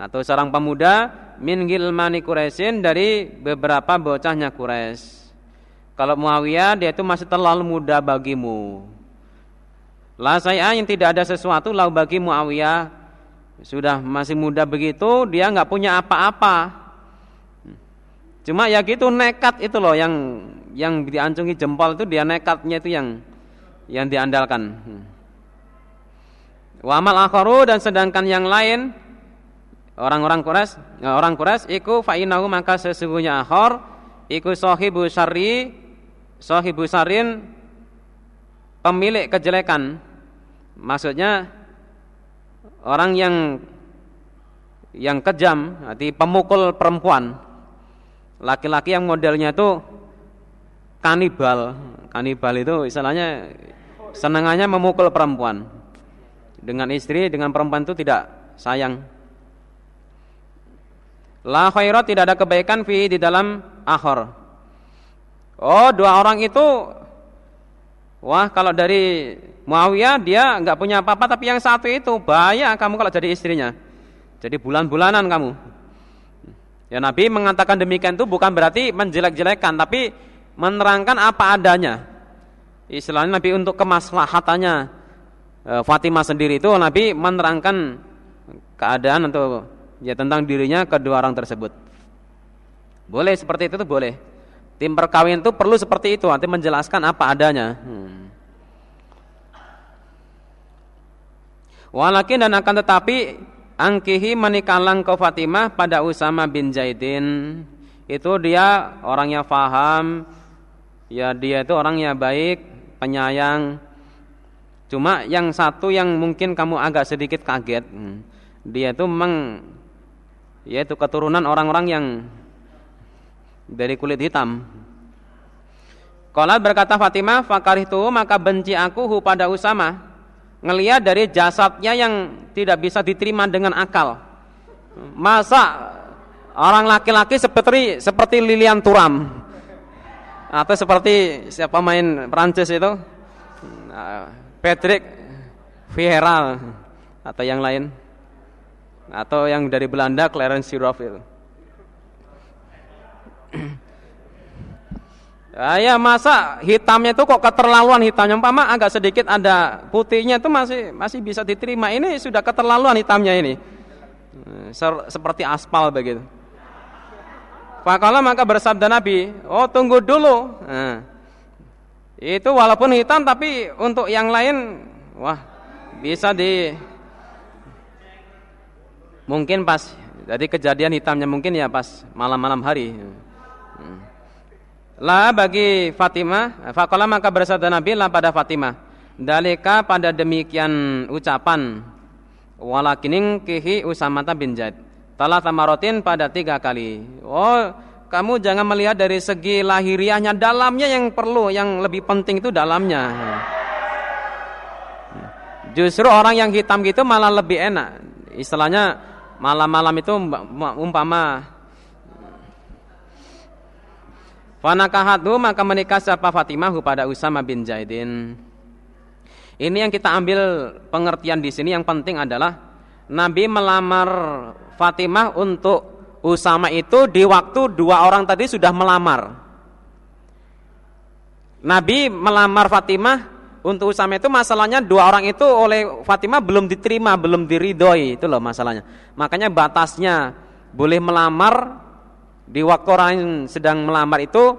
atau seorang pemuda min gilmani Quraisyin dari beberapa bocahnya Quraisy. Kalau Muawiyah dia itu masih terlalu muda bagimu. La saya yang tidak ada sesuatu lau bagi Muawiyah sudah masih muda begitu dia nggak punya apa-apa. Cuma ya gitu nekat itu loh yang yang diancungi jempol itu dia nekatnya itu yang yang diandalkan. Wamal akharu dan sedangkan yang lain orang-orang Quraisy, ya, orang Quraisy iku fa'inahu maka sesungguhnya akhor iku sahibu syarri sahibu sarin pemilik kejelekan. Maksudnya orang yang yang kejam, arti pemukul perempuan. Laki-laki yang modelnya itu kanibal. Kanibal itu istilahnya senangannya memukul perempuan. Dengan istri, dengan perempuan itu tidak sayang. La khairat tidak ada kebaikan fi di dalam akhir. Oh, dua orang itu wah kalau dari Muawiyah dia nggak punya apa-apa tapi yang satu itu bahaya kamu kalau jadi istrinya. Jadi bulan-bulanan kamu. Ya Nabi mengatakan demikian itu bukan berarti menjelek-jelekan tapi menerangkan apa adanya. Istilahnya Nabi untuk kemaslahatannya e, Fatimah sendiri itu Nabi menerangkan keadaan atau ya tentang dirinya kedua orang tersebut. Boleh seperti itu tuh boleh. Tim perkawin itu perlu seperti itu, nanti menjelaskan apa adanya. Hmm. Walakin dan akan tetapi angkihi menikahlah ke Fatimah pada Usama bin Zaidin. Itu dia orangnya faham, ya dia itu orangnya baik, penyayang. Cuma yang satu yang mungkin kamu agak sedikit kaget, hmm. dia itu memang yaitu keturunan orang-orang yang dari kulit hitam. Kalau berkata Fatimah, itu maka benci aku hu pada Usama. Ngelihat dari jasadnya yang tidak bisa diterima dengan akal. Masa orang laki-laki seperti seperti Lilian Turam atau seperti siapa main Prancis itu? Patrick Vieira atau yang lain atau yang dari Belanda Clarence Seedorf. Ah, ya masa hitamnya itu kok keterlaluan hitamnya umpama agak sedikit ada putihnya itu masih masih bisa diterima. Ini sudah keterlaluan hitamnya ini. Eh, seperti aspal begitu. Fakala maka bersabda Nabi, "Oh, tunggu dulu." Nah, itu walaupun hitam tapi untuk yang lain wah bisa di Mungkin pas jadi kejadian hitamnya mungkin ya pas malam-malam hari. Hmm. La bagi Fatimah, faqala maka bersabda Nabi lah pada Fatimah. Dalika pada demikian ucapan walakinin kihi Usamata bin Zaid. Talah tamarotin pada tiga kali. Oh, kamu jangan melihat dari segi lahiriahnya, dalamnya yang perlu, yang lebih penting itu dalamnya. Justru orang yang hitam gitu malah lebih enak. Istilahnya malam-malam itu umpama Fanakahatu maka menikah siapa Fatimah pada Usama bin Zaidin. Ini yang kita ambil pengertian di sini yang penting adalah Nabi melamar Fatimah untuk Usama itu di waktu dua orang tadi sudah melamar. Nabi melamar Fatimah untuk Usama itu masalahnya dua orang itu oleh Fatimah belum diterima, belum diridhoi, itu loh masalahnya. Makanya batasnya boleh melamar di waktu orang yang sedang melamar itu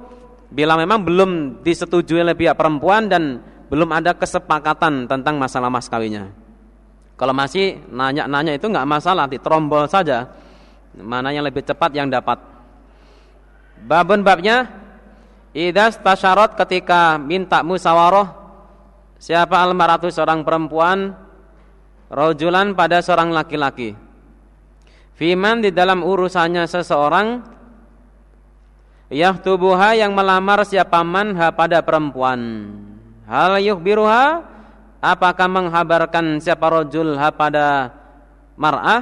bila memang belum disetujui oleh pihak perempuan dan belum ada kesepakatan tentang masalah mas kawinnya. Kalau masih nanya-nanya itu nggak masalah, diterombol saja. Mana yang lebih cepat yang dapat. Babun babnya Idas tasyarat ketika minta musawaroh Siapa almaratu seorang perempuan Rojulan pada seorang laki-laki Fiman di dalam urusannya seseorang Yahtubuha yang melamar siapa manha pada perempuan. Hal yukhbiruha apakah menghabarkan siapa rojul pada mar'ah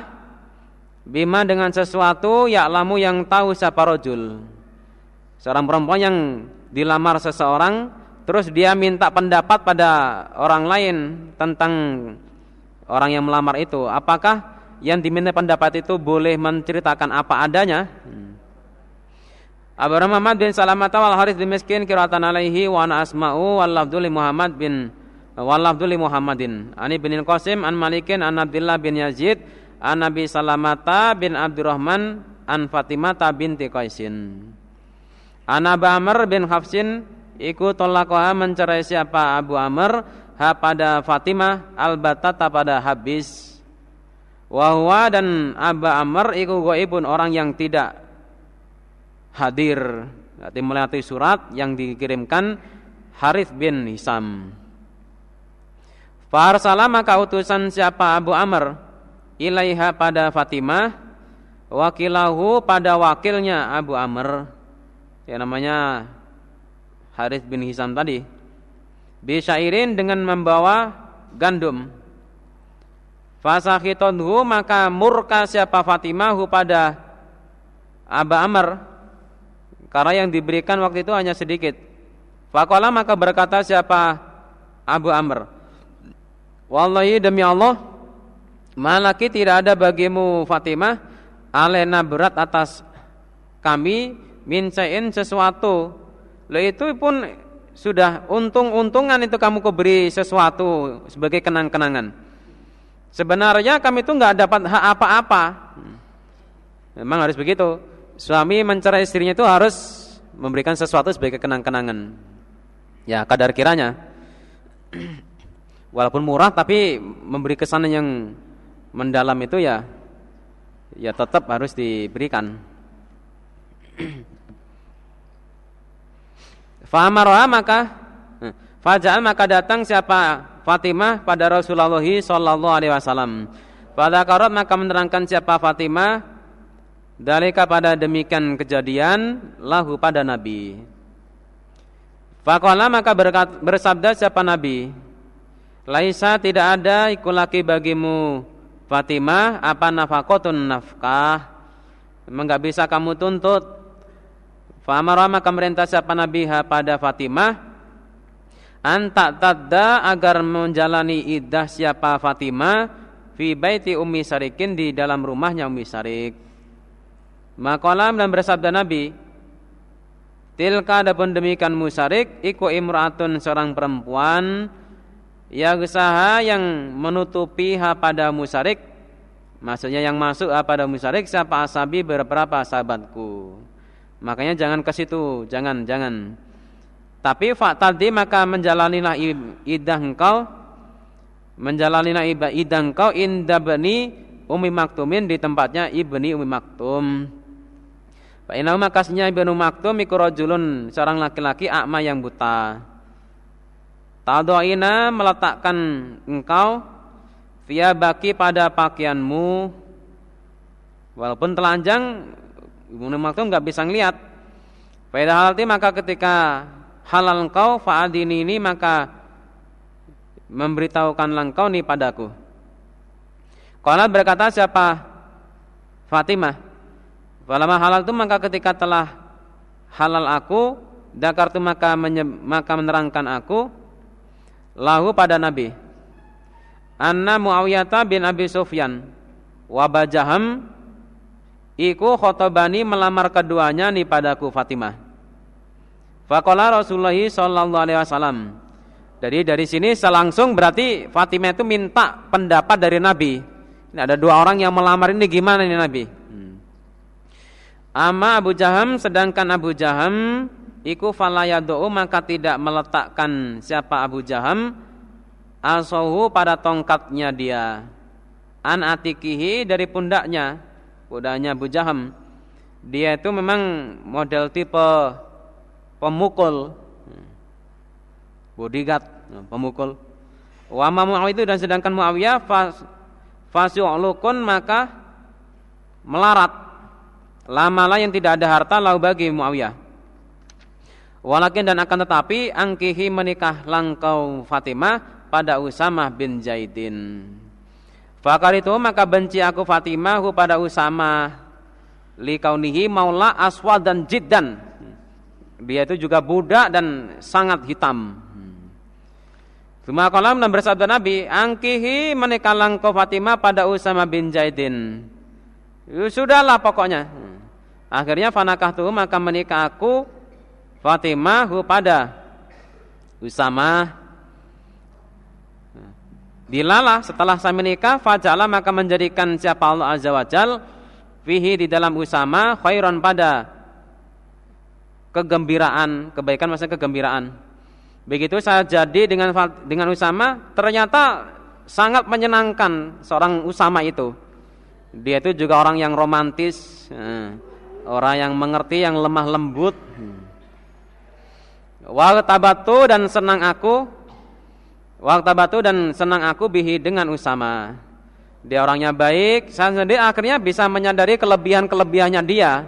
bima dengan sesuatu ya'lamu yang tahu siapa rojul. Seorang perempuan yang dilamar seseorang terus dia minta pendapat pada orang lain tentang orang yang melamar itu. Apakah yang diminta pendapat itu boleh menceritakan apa adanya? Abu Muhammad bin Salamata wal Harith bin Miskin kiratan alaihi wa ana asma'u wal Muhammad bin wal lafdhu Muhammadin. Ani bin Qasim an Malikin an Abdullah bin Yazid an Nabi Salamata bin Abdurrahman an Fatimah binti Qaisin. An Abu Amr bin Hafsin iku tolakha mencerai siapa Abu Amr ha pada Fatimah albatata pada habis. Wahwa dan Abu Amr iku goibun orang yang tidak hadir berarti melewati surat yang dikirimkan Harith bin Hisam. Farsala maka utusan siapa Abu Amr? Ilaiha pada Fatimah wakilahu pada wakilnya Abu Amr. Yang namanya Harith bin Hisam tadi. Bisyairin dengan membawa gandum. Fasakhitodhu maka murka siapa Fatimah pada Abu Amr? Karena yang diberikan waktu itu hanya sedikit. Fakola maka berkata siapa Abu Amr. Wallahi demi Allah, malaki tidak ada bagimu Fatimah alena berat atas kami mincain sesuatu. Lo itu pun sudah untung-untungan itu kamu kuberi sesuatu sebagai kenang-kenangan. Sebenarnya kami itu nggak dapat hak apa-apa. Memang harus begitu suami mencerai istrinya itu harus memberikan sesuatu sebagai kenang-kenangan. Ya, kadar kiranya. Walaupun murah tapi memberi kesan yang mendalam itu ya ya tetap harus diberikan. Fa'amara maka Faja'al maka datang siapa Fatimah pada Rasulullah sallallahu alaihi wasallam. Pada karat maka menerangkan siapa Fatimah Dalika pada demikian kejadian lahu pada Nabi. Fakola maka bersabda siapa Nabi? Laisa tidak ada ikulaki bagimu Fatimah apa nafakotun nafkah. Memang nggak bisa kamu tuntut. Famara maka merintah siapa Nabi ha pada Fatimah antak tadda agar menjalani idah siapa Fatimah fi baiti Ummi Sarikin di dalam rumahnya Ummi Sarik. Makalam dan bersabda Nabi Tilka adapun demikian musarik Iku imra'atun seorang perempuan Yagusaha yang menutupi ha pada musarik Maksudnya yang masuk ha pada musarik Siapa asabi beberapa sahabatku. Makanya jangan ke situ Jangan, jangan. Tapi tadi maka menjalanilah idah engkau Menjalanilah idah engkau Indah bani Umi Maktumin di tempatnya ibni Umi Maktum. Fa innahu makasnya Ibnu Maktum iku rajulun seorang laki-laki akma yang buta. Tadoina meletakkan engkau via baki pada pakaianmu walaupun telanjang Ibnu Maktum enggak bisa ngelihat Pada hal itu maka ketika halal engkau fa'adini ini maka memberitahukanlah engkau nih padaku. Kalau berkata siapa? Fatimah. Falamma halal itu maka ketika telah halal aku, dakartu maka maka menerangkan aku lahu pada Nabi. Anna Muawiyah bin Abi Sufyan wa Bajaham iku khotobani melamar keduanya nih padaku Fatimah. Faqala Rasulullah sallallahu alaihi wasallam. Jadi dari sini selangsung berarti Fatimah itu minta pendapat dari Nabi. Ini ada dua orang yang melamar ini gimana ini Nabi? Hmm. Ama Abu Jaham sedangkan Abu Jaham iku falayadu maka tidak meletakkan siapa Abu Jaham. Asohu pada tongkatnya dia. An atikihi dari pundaknya pundaknya Abu Jaham. Dia itu memang model tipe pemukul. Bodyguard pemukul. Wa Muawiyah itu dan sedangkan Muawiyah fas, fasyu'lukun maka melarat. Lamalah yang tidak ada harta lau bagi Muawiyah Walakin dan akan tetapi angkihi menikah langkau Fatimah pada Usamah bin Zaidin. Fakar itu maka benci aku Fatimah pada Usamah likaunihi maula aswad dan jiddan. Dia itu juga budak dan sangat hitam. Cuma kolam dan bersabda Nabi, angkihi menikah langkau Fatimah pada Usama bin Zaidin. Sudahlah pokoknya. Akhirnya fanakah tuh maka menikah aku Fatimah pada Usama. Dilalah setelah saya menikah Fajalah maka menjadikan siapa Allah Azza wa Jal Fihi di dalam Usama khairan pada Kegembiraan Kebaikan maksudnya kegembiraan. Begitu saya jadi dengan dengan Usama Ternyata sangat menyenangkan seorang Usama itu. Dia itu juga orang yang romantis eh, Orang yang mengerti, yang lemah lembut Wal tabatu dan senang aku. Wal tabatu dan senang aku bihi dengan Usama. Dia orangnya baik Saya sendiri akhirnya bisa menyadari kelebihan-kelebihannya dia.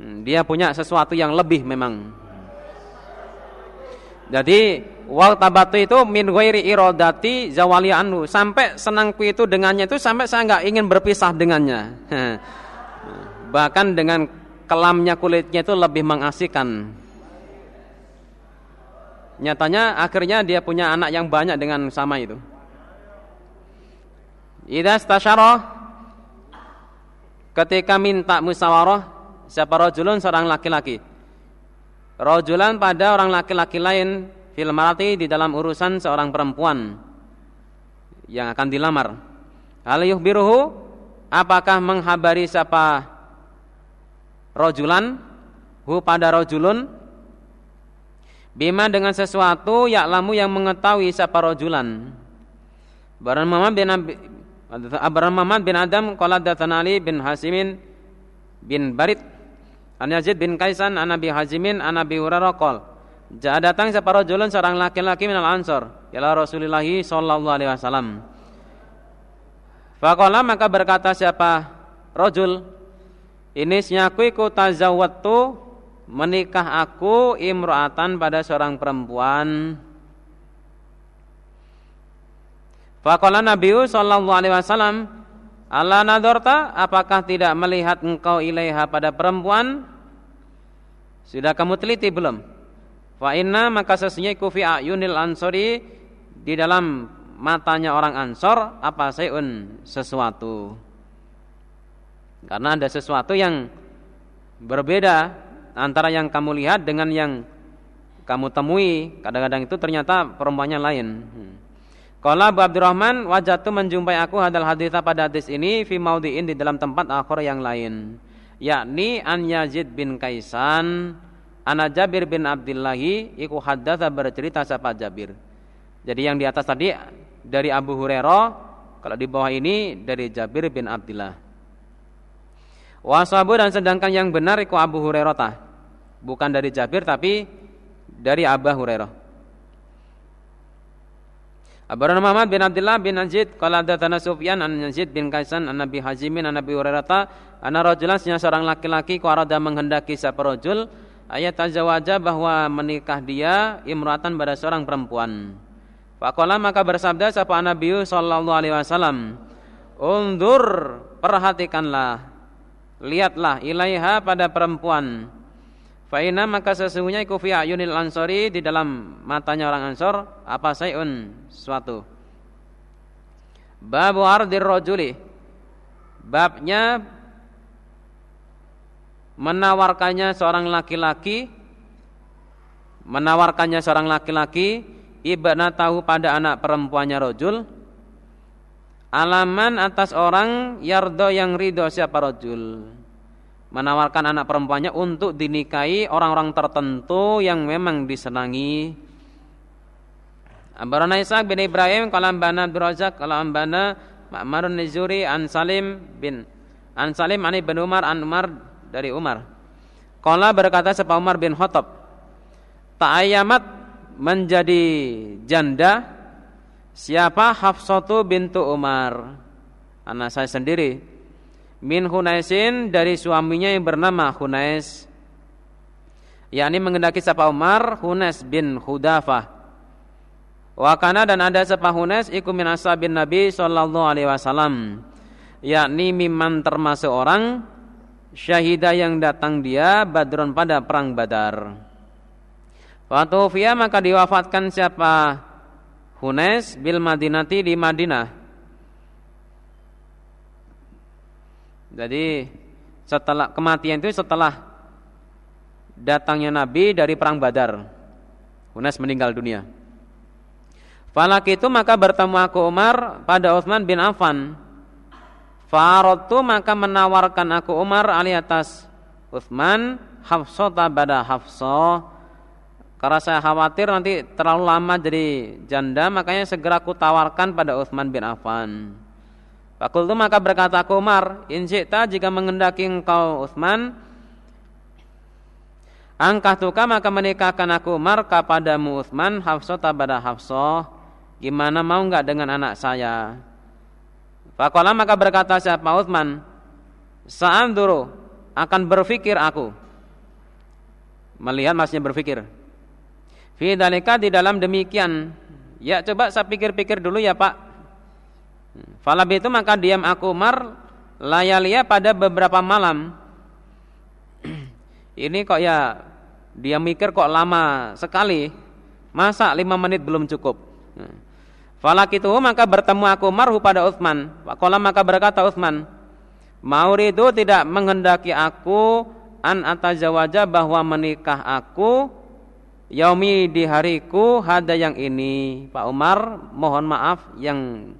Hmm, Dia punya sesuatu yang lebih memang. Jadi Wal tabatu itu min ghairi irodati zawali anhu. Sampai senangku itu dengannya itu Sampai saya nggak ingin berpisah dengannya. Bahkan dengan kelamnya kulitnya itu lebih mengasihkan Nyatanya akhirnya dia punya anak yang banyak dengan sama itu. Idza stasyara ketika minta musyawarah siapa rajulun seorang laki-laki. Rajulan pada orang laki-laki lain fil marati di dalam urusan seorang perempuan yang akan dilamar. Hal yuhbiruhu apakah menghabari siapa rajulan hu pada rajulun Bima dengan sesuatu yaklamu yang mengetahui siapa rojulan. Baran Muhammad bin Abraham Muhammad bin Adam qala datana Ali bin Hasimin bin Barit An Yazid bin Kaisan an Nabi Hazimin an Nabi Hurairah qol Ja'a datang siapa rajulun seorang laki-laki minal ansor ila Rasulullah sallallahu alaihi wasallam. Faqala maka berkata siapa rajul ini snyaku iku tazawwatu menikah aku imro'atan pada seorang perempuan. Faqala Nabi sallallahu alaihi wasallam Allah nadorta apakah tidak melihat engkau ilaiha pada perempuan? Sudah kamu teliti belum? Fa inna maka sesungguhnya kufi ayunil ansori di dalam matanya orang ansor apa sayun sesuatu. Karena ada sesuatu yang berbeda antara yang kamu lihat dengan yang kamu temui kadang-kadang itu ternyata perempuannya lain. Kalau Abu Abdurrahman wajah tu menjumpai aku hadal hadis pada hadis ini fi maudiin di dalam tempat akhir yang lain. Yakni an Yazid bin Kaisan ana Jabir bin Abdillahi iku haddatsa bercerita siapa Jabir. Jadi yang di atas tadi dari Abu Hurairah kalau di bawah ini dari Jabir bin Abdullah Wasabu dan sedangkan yang benar iku Abu Hurairah bukan dari Jabir tapi dari Abu Hurairah. Abarana Muhammad bin Abdullah bin Najid qala hadatsana Sufyan an Yazid bin Kaisan an Nabi Hazimin an Nabi Hurairah anna rajulan seorang laki-laki qarada menghendaki sapa rajul ayat tazawaja bahwa menikah dia imratan pada seorang perempuan. Faqala maka bersabda sapa Nabi sallallahu alaihi wasallam, "Undur, perhatikanlah, lihatlah ilaiha pada perempuan." Faina maka sesungguhnya iku fi ayunil ansori di dalam matanya orang ansor apa sayun suatu. Babu ardir rojuli. Babnya menawarkannya seorang laki-laki menawarkannya seorang laki-laki ibna tahu pada anak perempuannya rojul alaman atas orang yardo yang ridho siapa rojul menawarkan anak perempuannya untuk dinikahi orang-orang tertentu yang memang disenangi. Ambarana Ishaq bin Ibrahim kalam bana Abdurrazak kalam bana Ma'marun Nizuri an Salim bin an Salim an Ibn Umar an Umar dari Umar. Qala berkata sebab Umar bin Khattab Ta'ayyamat menjadi janda siapa Hafsatu bintu Umar? Anak saya sendiri min Hunaisin dari suaminya yang bernama Hunais yakni mengendaki siapa Umar Hunais bin Hudafah Wakana dan ada siapa Hunais iku min ashabin Nabi sallallahu alaihi wasallam yakni miman termasuk orang syahidah yang datang dia badron pada perang Badar. Fatufiya maka diwafatkan siapa? Hunes bil Madinati di Madinah. Jadi setelah kematian itu setelah datangnya Nabi dari perang Badar. Hunes meninggal dunia. Falak itu maka bertemu aku Umar pada Utsman bin Affan Farotu maka menawarkan aku Umar ali atas Uthman Hafsota pada Hafsah karena saya khawatir nanti terlalu lama jadi janda makanya segera aku tawarkan pada Uthman bin Affan Fakultu maka berkata Umar Insyikta jika mengendaki engkau Uthman Angkah tuka maka menikahkan aku Umar kepadamu Uthman Hafsota pada Hafsah Gimana mau enggak dengan anak saya? Fakola maka berkata siapa Uthman dulu akan berfikir aku. Melihat masnya berfikir Fidalika di dalam demikian. Ya coba saya pikir-pikir dulu ya pak Falab itu maka diam aku Umar Layalia pada beberapa malam. Ini kok ya Dia mikir kok lama sekali. Masa lima menit belum cukup. Falak itu maka bertemu aku marhu pada Uthman. Wakola maka berkata Uthman, itu tidak menghendaki aku an atazawaja bahwa menikah aku yaumi di hariku hada yang ini. Pak Umar mohon maaf yang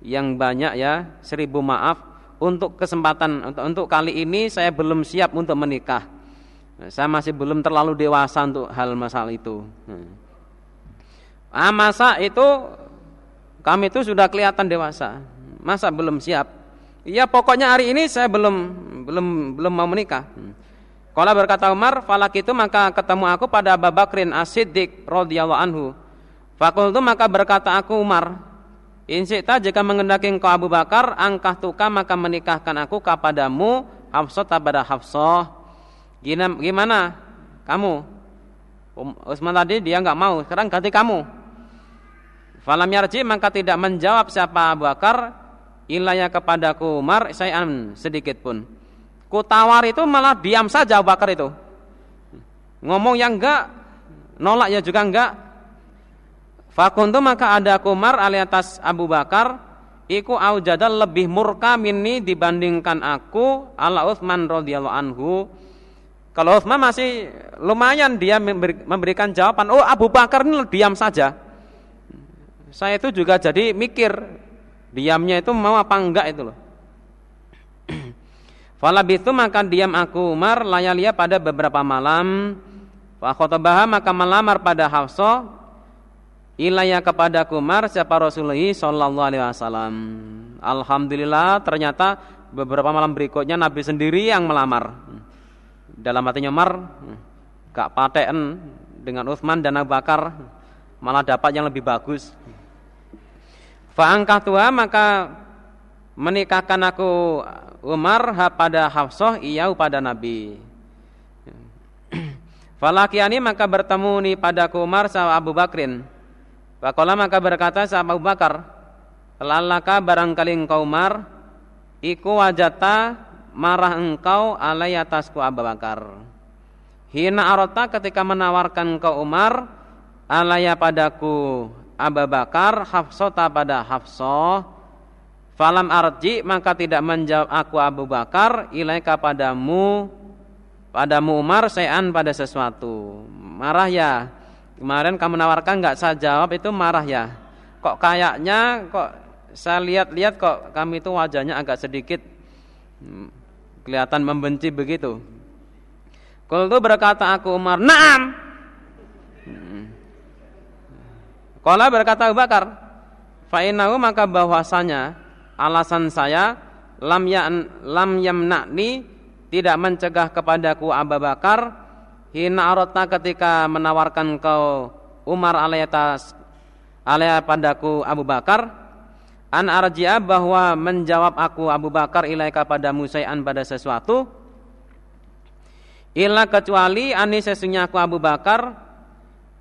yang banyak ya, seribu maaf untuk kesempatan untuk, untuk kali ini saya belum siap untuk menikah. Saya masih belum terlalu dewasa untuk hal masalah itu. Hmm. Ah, masa itu kami itu sudah kelihatan dewasa. Masa belum siap? Ya pokoknya hari ini saya belum belum belum mau menikah. Kalau berkata Umar, falak itu maka ketemu aku pada Abu Bakrin As-Siddiq radhiyallahu anhu. Fakultu maka berkata aku Umar, Insita jika mengendaki engkau Abu Bakar, angkah tuka maka menikahkan aku kepadamu Hafsah pada Hafsah. Gimana kamu? Um, Usman tadi dia nggak mau, sekarang ganti kamu. Falam yarji maka tidak menjawab siapa Abu Bakar ilaya kepadaku Umar saya sedikit pun. Ku tawar itu malah diam saja Abu Bakar itu. Ngomong yang enggak, nolak ya juga enggak. Fakuntu maka ada Umar ali atas Abu Bakar iku aujadal lebih murka minni dibandingkan aku ala Utsman radhiyallahu anhu. Kalau Utsman masih lumayan dia memberikan jawaban, oh Abu Bakar ini diam saja saya itu juga jadi mikir diamnya itu mau apa enggak itu loh. Falabitu maka diam aku Umar layalia pada beberapa malam. Wa khotobaha maka melamar pada Hafsah ilaya kepada Umar siapa Rasulullah sallallahu alaihi wasallam. Alhamdulillah ternyata beberapa malam berikutnya Nabi sendiri yang melamar. Dalam hatinya Umar gak paten dengan Uthman dan Abu Bakar malah dapat yang lebih bagus. Fa'angkah tua maka menikahkan aku Umar pada Hafsah iya pada Nabi. Falakiani maka bertemu ni padaku Umar sama Abu Bakrin. Fakola maka berkata sama Abu Bakar, Lalaka barangkali engkau Umar, Iku wajata marah engkau alai atasku Abu Bakar. Hina arota ketika menawarkan engkau Umar, alaya padaku Abu Bakar, Hafsota pada Hafsah, Falam arji maka tidak menjawab aku Abu Bakar ilaika padamu padamu Umar sayan pada sesuatu. Marah ya. Kemarin kamu menawarkan nggak saya jawab itu marah ya. Kok kayaknya kok saya lihat-lihat kok kami itu wajahnya agak sedikit hmm, kelihatan membenci begitu. Kalau itu berkata aku Umar, "Na'am." Kalau hmm. berkata Abu Bakar, "Fa'inahu maka bahwasanya alasan saya lam ya lam yamna'ni tidak mencegah kepadaku Abu Bakar hina arotna ketika menawarkan kau Umar alayatas alaya padaku Abu Bakar an arji'a bahwa menjawab aku Abu Bakar ilaika pada musai'an pada sesuatu illa kecuali ani sesungguhnya aku Abu Bakar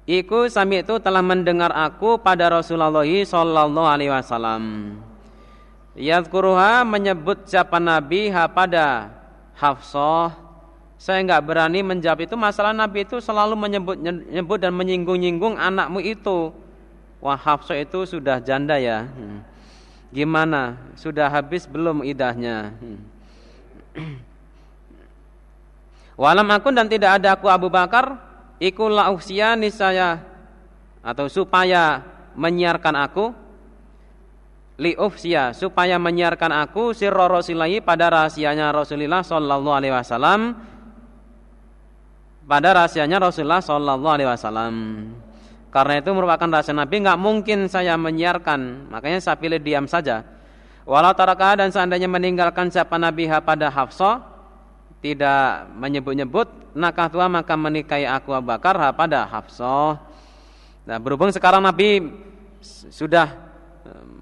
iku sami itu telah mendengar aku pada Rasulullah sallallahu alaihi wasallam Yadkuruha menyebut siapa Nabi ha pada Hafsah. Saya nggak berani menjawab itu masalah Nabi itu selalu menyebut menyebut dan menyinggung-nyinggung anakmu itu. Wah Hafsah itu sudah janda ya. Hmm. Gimana? Sudah habis belum idahnya? Hmm. Walam akun dan tidak ada aku Abu Bakar ikulah usia nisaya atau supaya menyiarkan aku liufsia supaya menyiarkan aku sirra rasulillahi pada rahasianya Rasulullah sallallahu alaihi wasallam pada rahasianya Rasulullah sallallahu alaihi wasallam. Karena itu merupakan rahasia Nabi, nggak mungkin saya menyiarkan, makanya saya pilih diam saja. Walau taraka dan seandainya meninggalkan siapa Nabi pada Hafsah, tidak menyebut-nyebut, nakah tua maka menikahi aku Abu Bakar pada Hafsah. Nah, berhubung sekarang Nabi sudah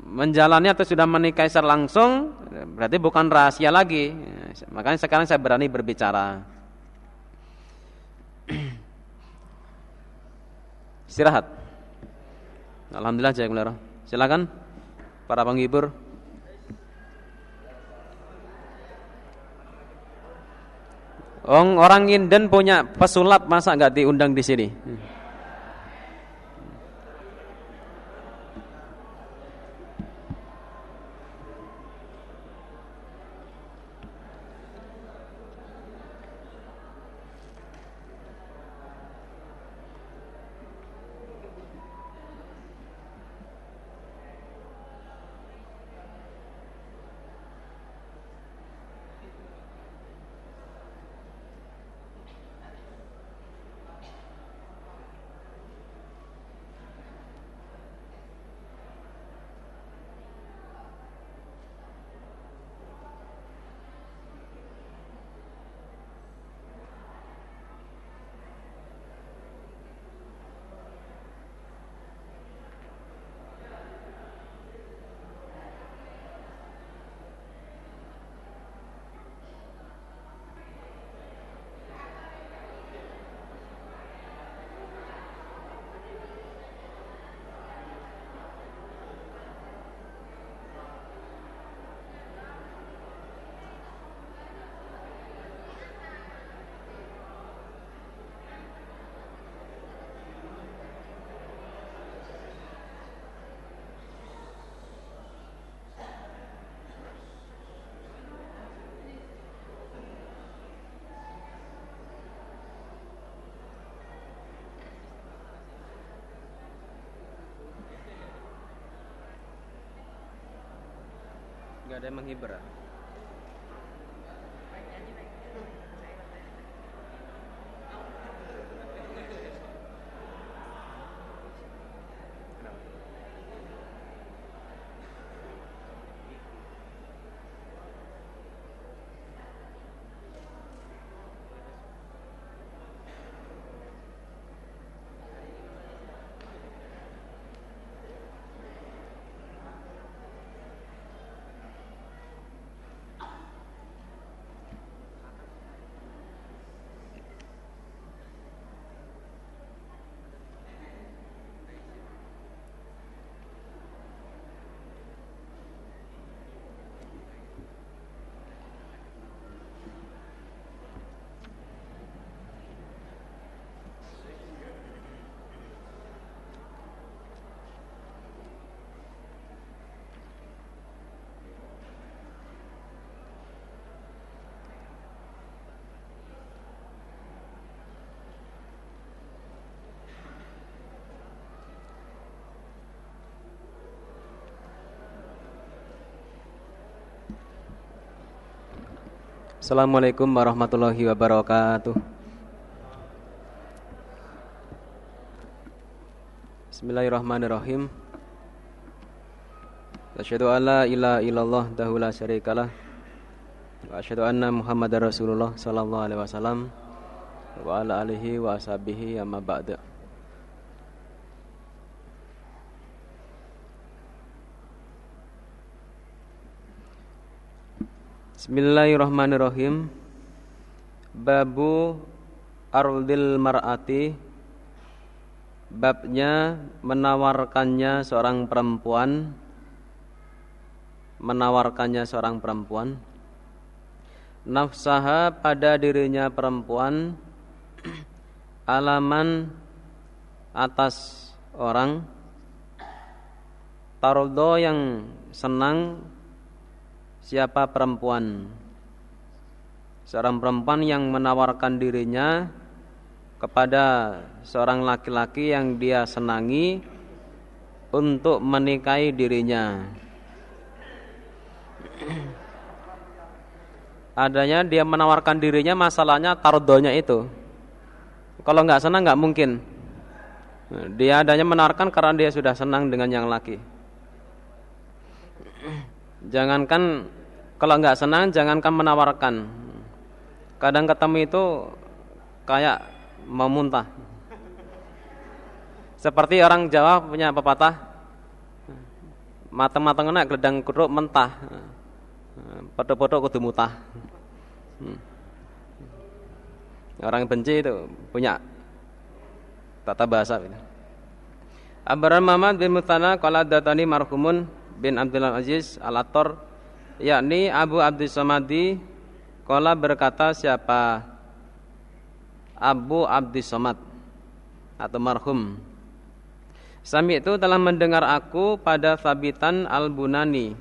menjalani atau sudah menikah secara langsung berarti bukan rahasia lagi. Makanya sekarang saya berani berbicara. Istirahat. Alhamdulillah jazakumullah. Silakan para penghibur. orang Inden punya pesulap masa nggak diundang di sini? nggak ada yang menghibur Assalamualaikum warahmatullahi wabarakatuh. Bismillahirrahmanirrahim. Asyhadu an la ilaha illallah dahu la syarikalah. Wa anna Muhammadar Rasulullah sallallahu alaihi wasallam wa ala alihi wa ashabihi amma ba'da. Bismillahirrahmanirrahim. Babu Ardil Mar'ati. Babnya menawarkannya seorang perempuan. Menawarkannya seorang perempuan. Nafsaha pada dirinya perempuan. Alaman atas orang. Tardo yang senang siapa perempuan seorang perempuan yang menawarkan dirinya kepada seorang laki-laki yang dia senangi untuk menikahi dirinya. Adanya dia menawarkan dirinya masalahnya tardonya itu. Kalau nggak senang nggak mungkin. Dia adanya menawarkan karena dia sudah senang dengan yang laki. Jangankan kalau nggak senang jangankan menawarkan. Kadang ketemu itu kayak mau muntah. Seperti orang Jawa punya pepatah matang-matang enak geledang keruk mentah. Podo-podo kudu mutah. Orang benci itu punya tata bahasa gitu. Abaran Muhammad bin Mutana qala datani marhumun bin Abdul Aziz Al-Attar yakni Abu Abdus Samadi Kola berkata siapa? Abu Abdus Samad atau marhum. Sami itu telah mendengar aku pada Sabitan Al-Bunani.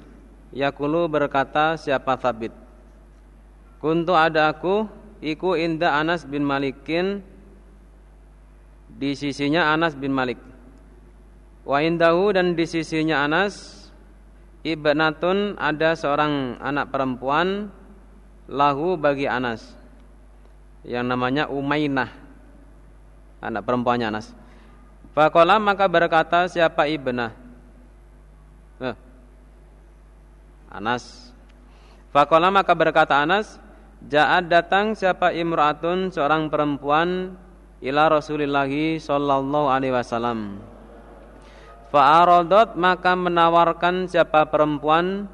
Yakulu berkata siapa Sabit Kuntu ada aku Iku inda Anas bin Malikin. Di sisinya Anas bin Malik. Wa indahu dan di sisinya Anas ibnatun ada seorang anak perempuan lahu bagi Anas. Yang namanya Umainah. Anak perempuannya Anas. Fakola maka berkata siapa ibnah? Eh. Anas. Fakola maka berkata Anas Ja'ad datang siapa imra'atun seorang perempuan ila Rasulillahi sallallahu alaihi wasallam Fa'arodot maka menawarkan siapa perempuan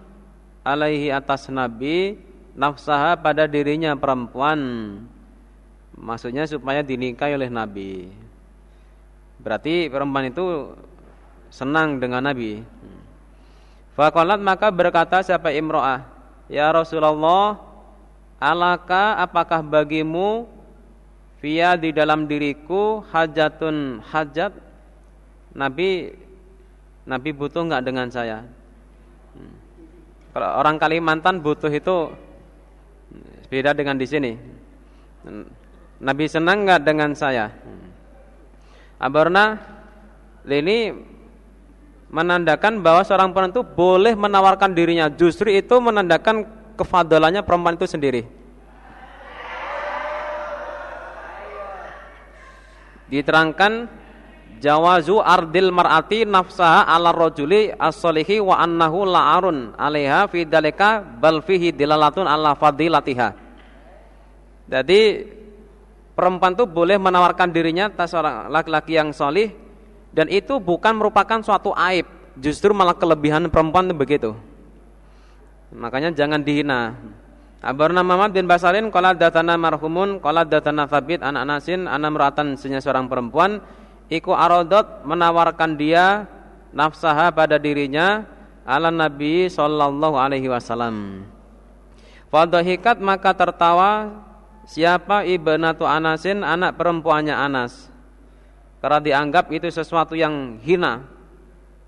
alaihi atas Nabi nafsaha pada dirinya perempuan. Maksudnya supaya dinikahi oleh Nabi. Berarti perempuan itu senang dengan Nabi. Faqalat maka berkata siapa imro'ah, Ya Rasulullah, alaka apakah bagimu via di dalam diriku hajatun hajat? Nabi Nabi butuh nggak dengan saya? Hmm. Kalau orang Kalimantan butuh itu beda dengan di sini. Hmm. Nabi senang nggak dengan saya? Hmm. Abarna ini menandakan bahwa seorang perempuan itu boleh menawarkan dirinya. Justru itu menandakan kefadalannya perempuan itu sendiri. Diterangkan jawazu ardil mar'ati nafsaha ala rajuli as-solihi wa annahu la'arun 'alaiha fi dalika bal fihi dilalatun ala fadilatiha. Jadi perempuan itu boleh menawarkan dirinya atas seorang laki-laki yang solih dan itu bukan merupakan suatu aib, justru malah kelebihan perempuan itu begitu. Makanya jangan dihina. Abarna Muhammad bin Basarin qala datana marhumun qala datana Thabit anak Anasin anak meratan seorang perempuan Iku arodot menawarkan dia nafsaha pada dirinya ala Nabi Sallallahu Alaihi Wasallam. Fadahikat maka tertawa siapa ibnatu Anasin anak perempuannya Anas. Karena dianggap itu sesuatu yang hina.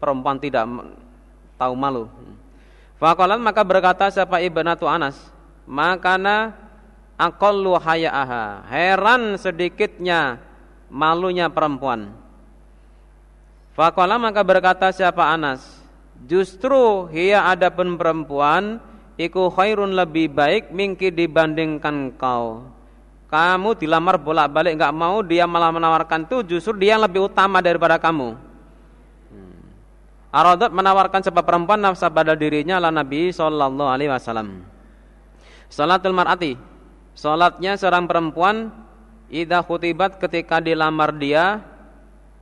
Perempuan tidak tahu malu. Faqalat maka berkata siapa ibnatu Anas, makana aqallu hayaaha. Heran sedikitnya malunya perempuan. Fakola maka berkata siapa Anas, justru hia adapun perempuan iku khairun lebih baik mingki dibandingkan kau. Kamu dilamar bolak-balik nggak mau, dia malah menawarkan tuh justru dia lebih utama daripada kamu. Hmm. Aradot menawarkan sebab perempuan nafsa pada dirinya ala Nabi Sallallahu Alaihi Wasallam. Salatul mar'ati, salatnya seorang perempuan idza khutibat ketika dilamar dia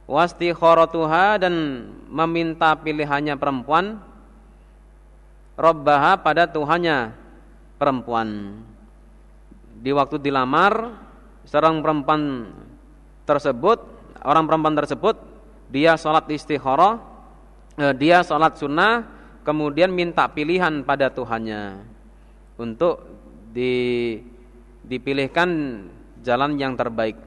wasti khorotuha dan meminta pilihannya perempuan Robbaha pada Tuhannya perempuan. Di waktu dilamar, seorang perempuan tersebut, orang perempuan tersebut, dia sholat istikharah, eh, dia sholat sunnah, kemudian minta pilihan pada Tuhannya untuk di, dipilihkan jalan yang terbaik.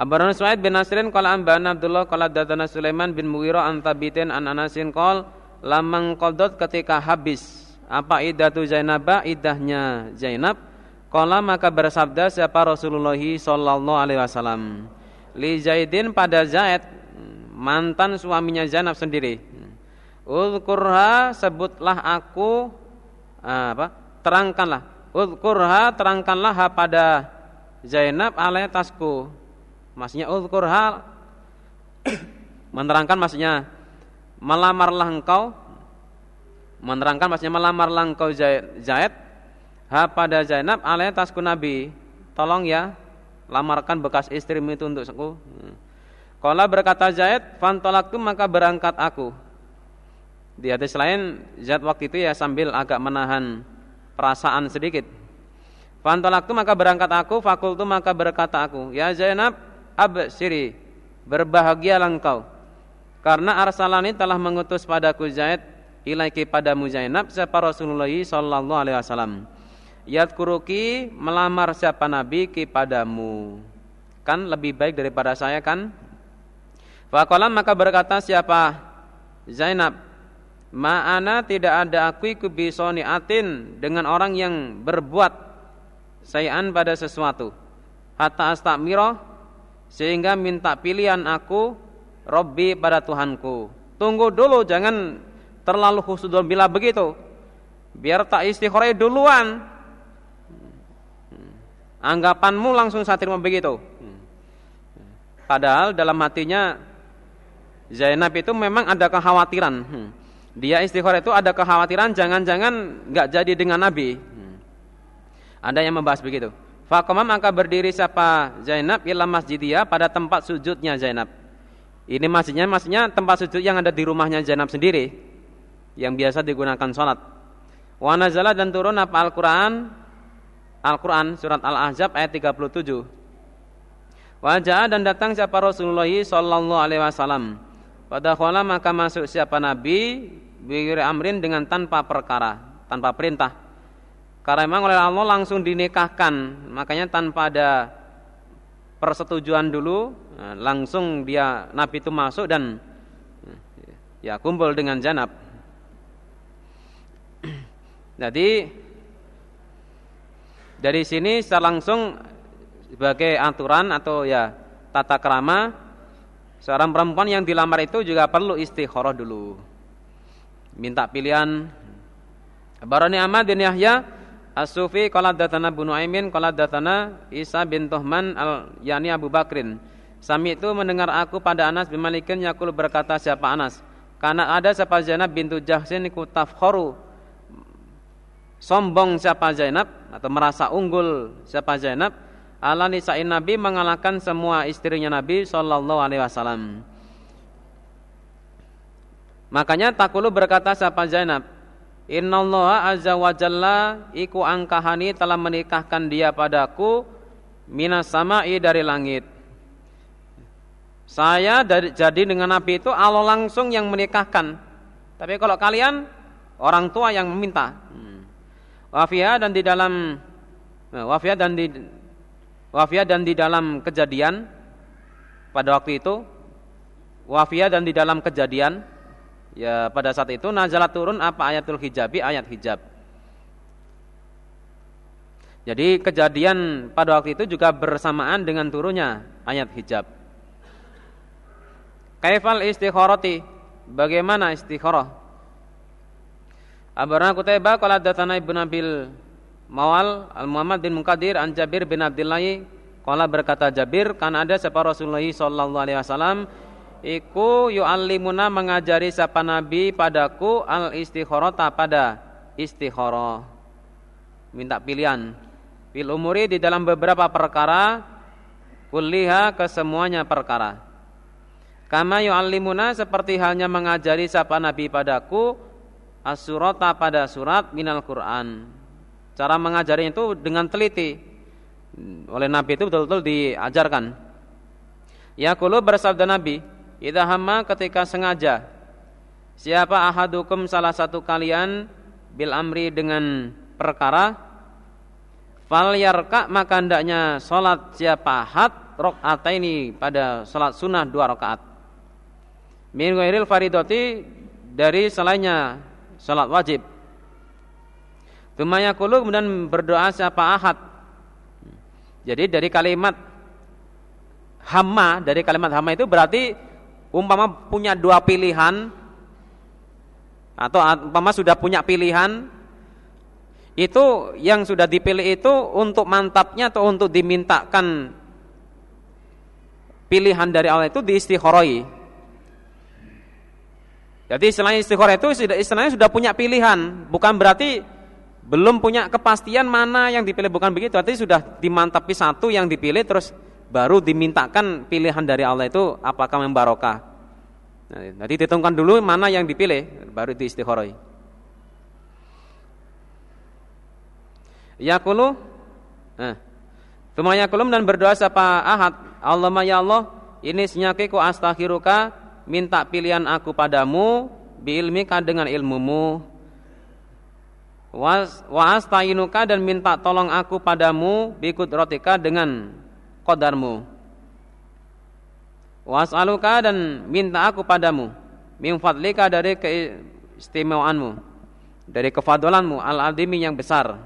Abarana Suaid bin Nasrin qala ambana Abdullah qala datana Sulaiman bin Muwira an Thabitin an Anasin qala lamang qadot ketika habis apa idatu Zainab? Idahnya Zainab. Qala maka bersabda siapa Rasulullah sallallahu alaihi wasallam? Li Zaidin pada Zaid mantan suaminya Zainab sendiri. Uzkurha sebutlah aku ah, apa? Terangkanlah. Uzkurha terangkanlah pada Zainab alaihi tasku. Maksudnya uzkurha menerangkan maksudnya melamarlah engkau. Menerangkan maksudnya melamarlah engkau Zaid. Ha pada Zainab alaihi tasku Nabi. Tolong ya lamarkan bekas istrimu itu untuk aku. Kala berkata Zaid fantolaktu maka berangkat aku. Di hadis lain Zaid waktu itu ya sambil agak menahan perasaan sedikit Fantolaktu maka berangkat aku fakultu maka berkata aku ya Zainab absiri berbahagialah engkau karena arsalani telah mengutus padaku Zaid ilaiki padamu Zainab siapa Rasulullah sallallahu alaihi wasallam. Yadkuruki melamar siapa nabi ki padamu. Kan lebih baik daripada saya kan? Faqala maka berkata siapa Zainab Ma'ana tidak ada aku kubisoni atin dengan orang yang berbuat sayan pada sesuatu. Hatta astakmiro sehingga minta pilihan aku Robbi pada Tuhanku. Tunggu dulu, jangan terlalu khusudul bila begitu. Biar tak istikharah duluan. Anggapanmu langsung saat terima begitu. Padahal dalam hatinya Zainab itu memang ada kekhawatiran. Dia istikharah itu ada kekhawatiran jangan-jangan nggak jadi dengan Nabi. Ada yang membahas begitu. Fakomam maka berdiri siapa Zainab ila masjidiyah pada tempat sujudnya Zainab. Ini maksudnya maksudnya tempat sujud yang ada di rumahnya Zainab sendiri yang biasa digunakan sholat. Wa nazala dan turun apa Al-Qur'an? Al-Qur'an surat Al-Ahzab ayat 37. Wajah dan datang siapa Rasulullah sallallahu alaihi wasallam. Pada khala maka masuk siapa nabi bigiri amrin dengan tanpa perkara, tanpa perintah. Karena memang oleh Allah langsung dinikahkan, makanya tanpa ada persetujuan dulu nah, langsung dia Nabi itu masuk dan ya kumpul dengan Janab. Jadi dari sini secara langsung sebagai aturan atau ya tata kerama seorang perempuan yang dilamar itu juga perlu istikharah dulu. Minta pilihan. Barani Ahmad bin Yahya As-Sufi qala datana Ibnu Aimin qala datana Isa bin Tuhman al-Yani Abu Bakrin. Sami itu mendengar aku pada Anas bin Malikin yakul berkata siapa Anas? Karena ada siapa Zainab bintu Jahsin iku tafkharu. Sombong siapa Zainab atau merasa unggul siapa Zainab ala nisa'in Nabi mengalahkan semua istrinya Nabi sallallahu alaihi wasallam. Makanya takulu berkata siapa Zainab, Innallaha azza wa jalla iku angkahani telah menikahkan dia padaku minas sama'i dari langit. Saya dari, jadi dengan Nabi itu Allah langsung yang menikahkan. Tapi kalau kalian orang tua yang meminta. Hmm. Wafia dan di dalam nah, wafia dan di wafia dan di dalam kejadian pada waktu itu wafia dan di dalam kejadian Ya pada saat itu nazalat turun apa ayatul hijabi ayat hijab. Jadi kejadian pada waktu itu juga bersamaan dengan turunnya ayat hijab. Kaifal istikharati? Bagaimana istikharah? Abarna Kutaibah qala datana Ibnu Nabil Mawal Al-Muhammad bin Muqadir an Jabir bin Abdullah qala berkata Jabir kan ada siapa Rasulullah sallallahu alaihi wasallam iku yu'allimuna mengajari siapa nabi padaku al istikharata pada istikharah minta pilihan fil umuri di dalam beberapa perkara kulliha kesemuanya perkara kama yu'allimuna seperti halnya mengajari siapa nabi padaku asurata pada surat minal Quran Cara mengajarnya itu dengan teliti. Oleh Nabi itu betul-betul diajarkan. Ya kulu bersabda Nabi, "Idza hamma ketika sengaja siapa ahadukum salah satu kalian bil amri dengan perkara fal yarka maka hendaknya salat siapa had ini pada salat sunnah dua rakaat. Min ghairil faridati dari selainnya salat wajib. Tumayakulu kemudian berdoa siapa ahad. Jadi dari kalimat hamma, dari kalimat hamma itu berarti umpama punya dua pilihan atau umpama sudah punya pilihan itu yang sudah dipilih itu untuk mantapnya atau untuk dimintakan pilihan dari Allah itu diistikharoi. Jadi selain istikharah itu istilahnya sudah punya pilihan, bukan berarti belum punya kepastian mana yang dipilih bukan begitu artinya sudah dimantapi satu yang dipilih terus baru dimintakan pilihan dari Allah itu apakah membarokah nanti ditentukan dulu mana yang dipilih baru di istikharoi yakulu nah Tuma yakulum dan berdoa siapa ahad Allah ya Allah ini senyakiku astakhiruka minta pilihan aku padamu bi ilmika dengan ilmumu. Wa astainuka dan minta tolong aku padamu rotika dengan kodarmu was'aluka dan minta aku padamu min fadlika dari keistimewaanmu dari kefadolanmu al-adimi yang besar.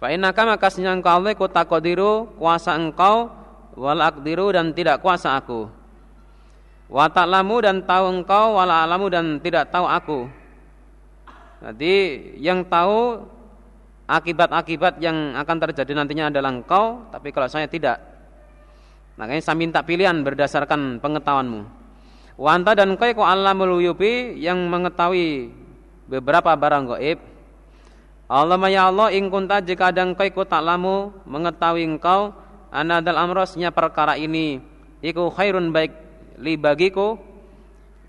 Fa innaka maka engkau Allah ku takodiru kuasa engkau wal akdiru dan tidak kuasa aku. Wa ta'lamu dan tahu engkau wal alamu dan tidak tahu aku. Jadi yang tahu akibat-akibat yang akan terjadi nantinya adalah engkau, tapi kalau saya tidak. Makanya saya minta pilihan berdasarkan pengetahuanmu. Wanta dan engkau ku alamul yubi yang mengetahui beberapa barang gaib. Allah ya Allah ing kunta jika ada engkau ku taklamu mengetahui engkau anadal amrosnya perkara ini iku khairun baik li bagiku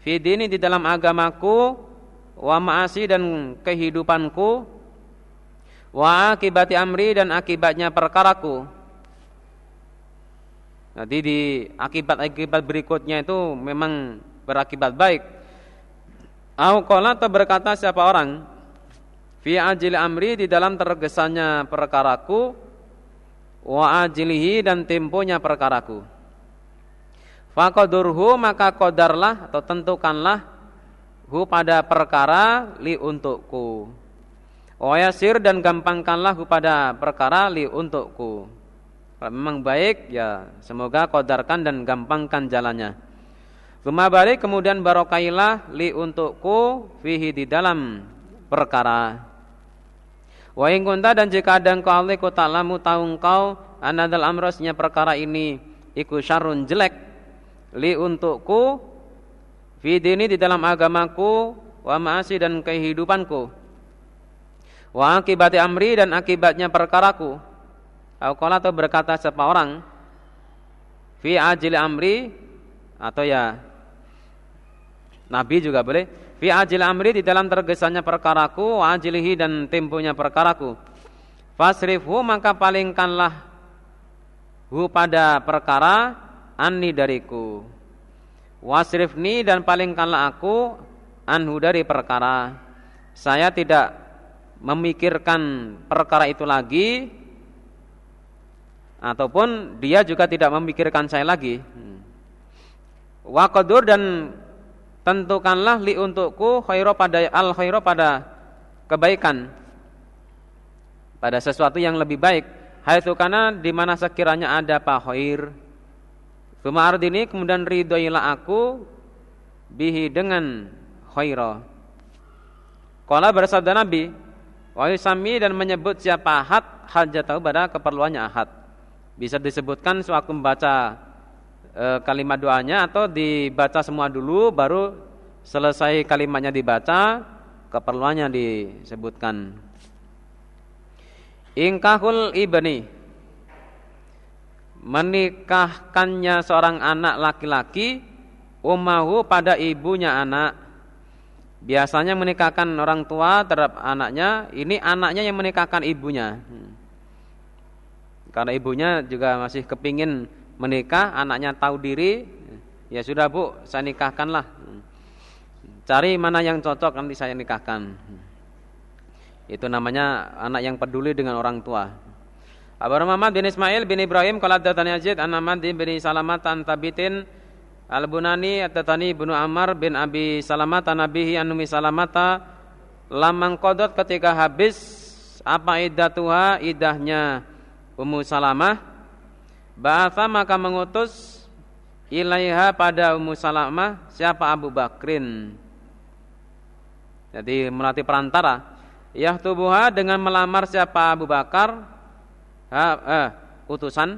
fi di dalam agamaku wa ma'asi dan kehidupanku wa akibati amri dan akibatnya perkaraku Nanti di akibat-akibat berikutnya itu memang berakibat baik. Au qala atau berkata siapa orang fi ajil amri di dalam tergesanya perkaraku wa ajilihi dan temponya perkaraku. Faqadurhu maka kodarlah atau tentukanlah hu pada perkara li untukku. Wayasir dan gampangkanlah hu pada perkara li untukku. Kalau memang baik ya semoga kodarkan dan gampangkan jalannya. Rumah balik kemudian barokailah li untukku fihi di dalam perkara. Wa kunta dan jika ada engkau Allah ku ta'lamu tahu engkau anadal amrosnya perkara ini iku syarrun jelek li untukku fi dini di dalam agamaku wa ma'asi dan kehidupanku wa akibati amri dan akibatnya perkaraku. Aku atau berkata siapa orang fi ajil amri atau ya Nabi juga boleh fi ajil amri di dalam tergesanya perkaraku wa ajilihi dan temponya perkaraku. Fasrifhu maka palingkanlah hu pada perkara anni dariku. Wasrifni dan palingkanlah aku anhu dari perkara. Saya tidak memikirkan perkara itu lagi ataupun dia juga tidak memikirkan saya lagi hmm. waqadur dan tentukanlah li untukku khairo pada al khairo pada kebaikan pada sesuatu yang lebih baik haitsu kana di mana sekiranya ada apa khair Suma ardini kemudian ridhoilah aku bihi dengan khaira. Kala bersabda Nabi, wa yusami dan menyebut siapa ahad hajatahu pada keperluannya ahad. Bisa disebutkan sewaktu membaca e, kalimat doanya atau dibaca semua dulu baru selesai kalimatnya dibaca keperluannya disebutkan. Ingkahul ibni menikahkannya seorang anak laki-laki umahu pada ibunya anak Biasanya menikahkan orang tua terhadap anaknya, ini anaknya yang menikahkan ibunya. Karena ibunya juga masih kepingin menikah, anaknya tahu diri, ya sudah bu, saya nikahkanlah. Cari mana yang cocok nanti saya nikahkan. Itu namanya anak yang peduli dengan orang tua. Abu Muhammad bin Ismail bin Ibrahim kalau datanya Yazid an bin Salamat an Tabitin Al-Bunani At-Tatani Ibnu bin Abi Salamata Nabihi Anumi Salamata Lamang kodot ketika habis Apa iddatuha? Idahnya Ummu Salamah. Ba'atha maka mengutus Ilaiha pada Ummu Salamah Siapa Abu Bakrin. Jadi melatih perantara. Yahtubuha dengan melamar siapa Abu Bakar ha, eh, Utusan.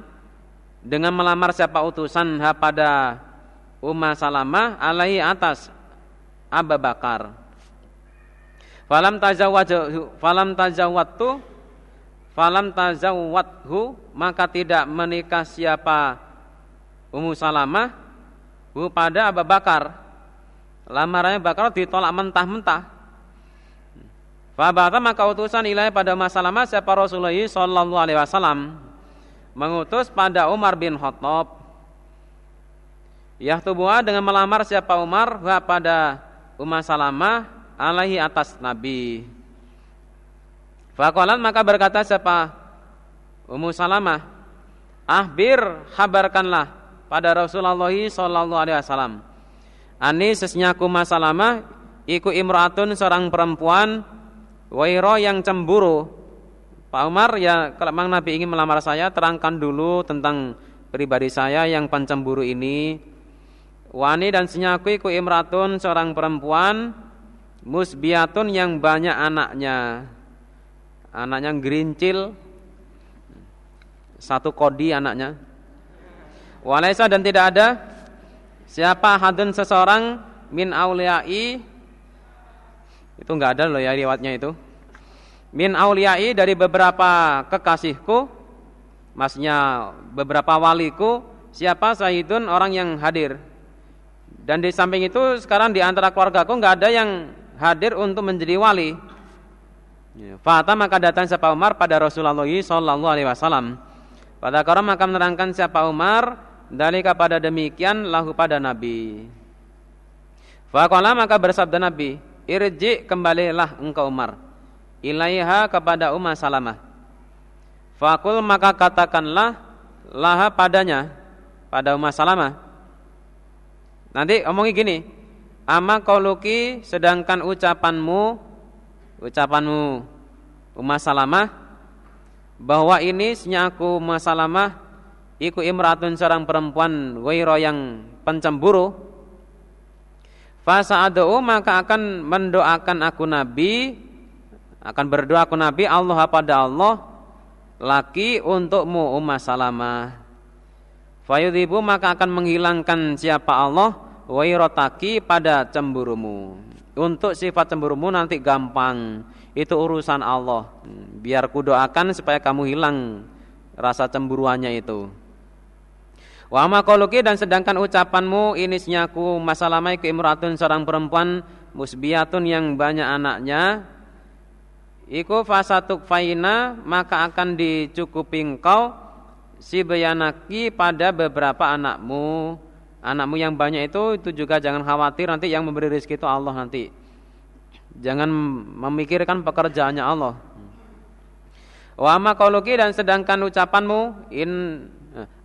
Dengan melamar siapa utusan ha pada Umma Salamah alaihi atas Abu Bakar. Falam tazawwaju falam tazawwatu falam tazawwathu maka tidak menikah siapa Ummu Salamah hu pada Abu Bakar. Lamarannya Bakar ditolak mentah-mentah. Fabata maka utusan ilahi pada masalah siapa Rasulullah sallallahu alaihi wasallam mengutus pada Umar bin Khattab Yahtubuha dengan melamar siapa Umar pada Umar Salamah alaihi atas Nabi. Fakolat maka berkata siapa Ummu Salamah, ahbir habarkanlah pada Rasulullah Sallallahu Alaihi Wasallam. Ani sesnyaku Salamah iku imraatun seorang perempuan wairo yang cemburu. Pak Umar ya kalau memang Nabi ingin melamar saya terangkan dulu tentang pribadi saya yang pencemburu ini Wani dan senyaku ku imratun seorang perempuan musbiatun yang banyak anaknya. Anaknya gerincil. Satu kodi anaknya. Walaisa dan tidak ada siapa hadun seseorang min auliyai itu enggak ada loh ya riwayatnya itu. Min auliyai dari beberapa kekasihku maksudnya beberapa waliku siapa sahidun orang yang hadir dan di samping itu sekarang di antara keluarga aku nggak ada yang hadir untuk menjadi wali. Ya, Fata maka datang siapa Umar pada Rasulullah Sallallahu Alaihi Wasallam. Pada kara maka menerangkan siapa Umar dari kepada demikian lahu pada Nabi. Fakola maka bersabda Nabi, irji kembalilah engkau Umar, ilaiha kepada Umar Salamah. Fakul maka katakanlah laha padanya pada Umar Salamah Nanti omongi gini, ama kauluki sedangkan ucapanmu ucapanmu Umma Salamah bahwa ini senyaku Umma Salamah iku imratun seorang perempuan wairo yang pencemburu. Fasa adau maka akan mendoakan aku Nabi akan berdoa aku Nabi Allah pada Allah laki untukmu Umma Salamah Fayudhibu maka akan menghilangkan siapa Allah wairotaki pada cemburumu. Untuk sifat cemburumu nanti gampang. Itu urusan Allah. Biar kudoakan supaya kamu hilang rasa cemburuannya itu. Wa makoluki dan sedangkan ucapanmu ini senyaku masalamai keimratun seorang perempuan musbiatun yang banyak anaknya Iku fasatuk faina maka akan dicukupi engkau si bayanaki pada beberapa anakmu anakmu yang banyak itu itu juga jangan khawatir nanti yang memberi rezeki itu Allah nanti. Jangan memikirkan pekerjaannya Allah. Wa ma qauluki dan sedangkan ucapanmu in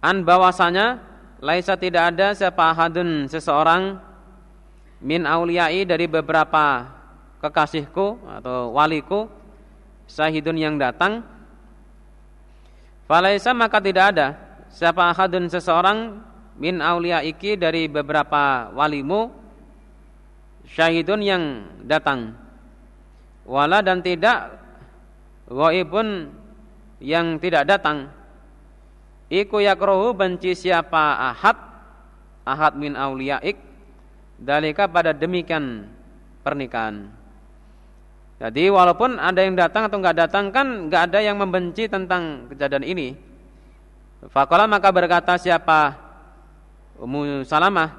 an bahwasanya laisa tidak ada siapa hadun seseorang min auliyai dari beberapa kekasihku atau waliku sahidun yang datang Falaisa maka tidak ada. Siapa ahadun seseorang min iki dari beberapa walimu syahidun yang datang. Wala dan tidak ghaibun yang tidak datang. Iku yakrohu benci siapa ahad ahad min auliyaik dalika pada demikian pernikahan jadi walaupun ada yang datang atau nggak datang kan nggak ada yang membenci tentang kejadian ini Fakola maka berkata siapa Ummu Salamah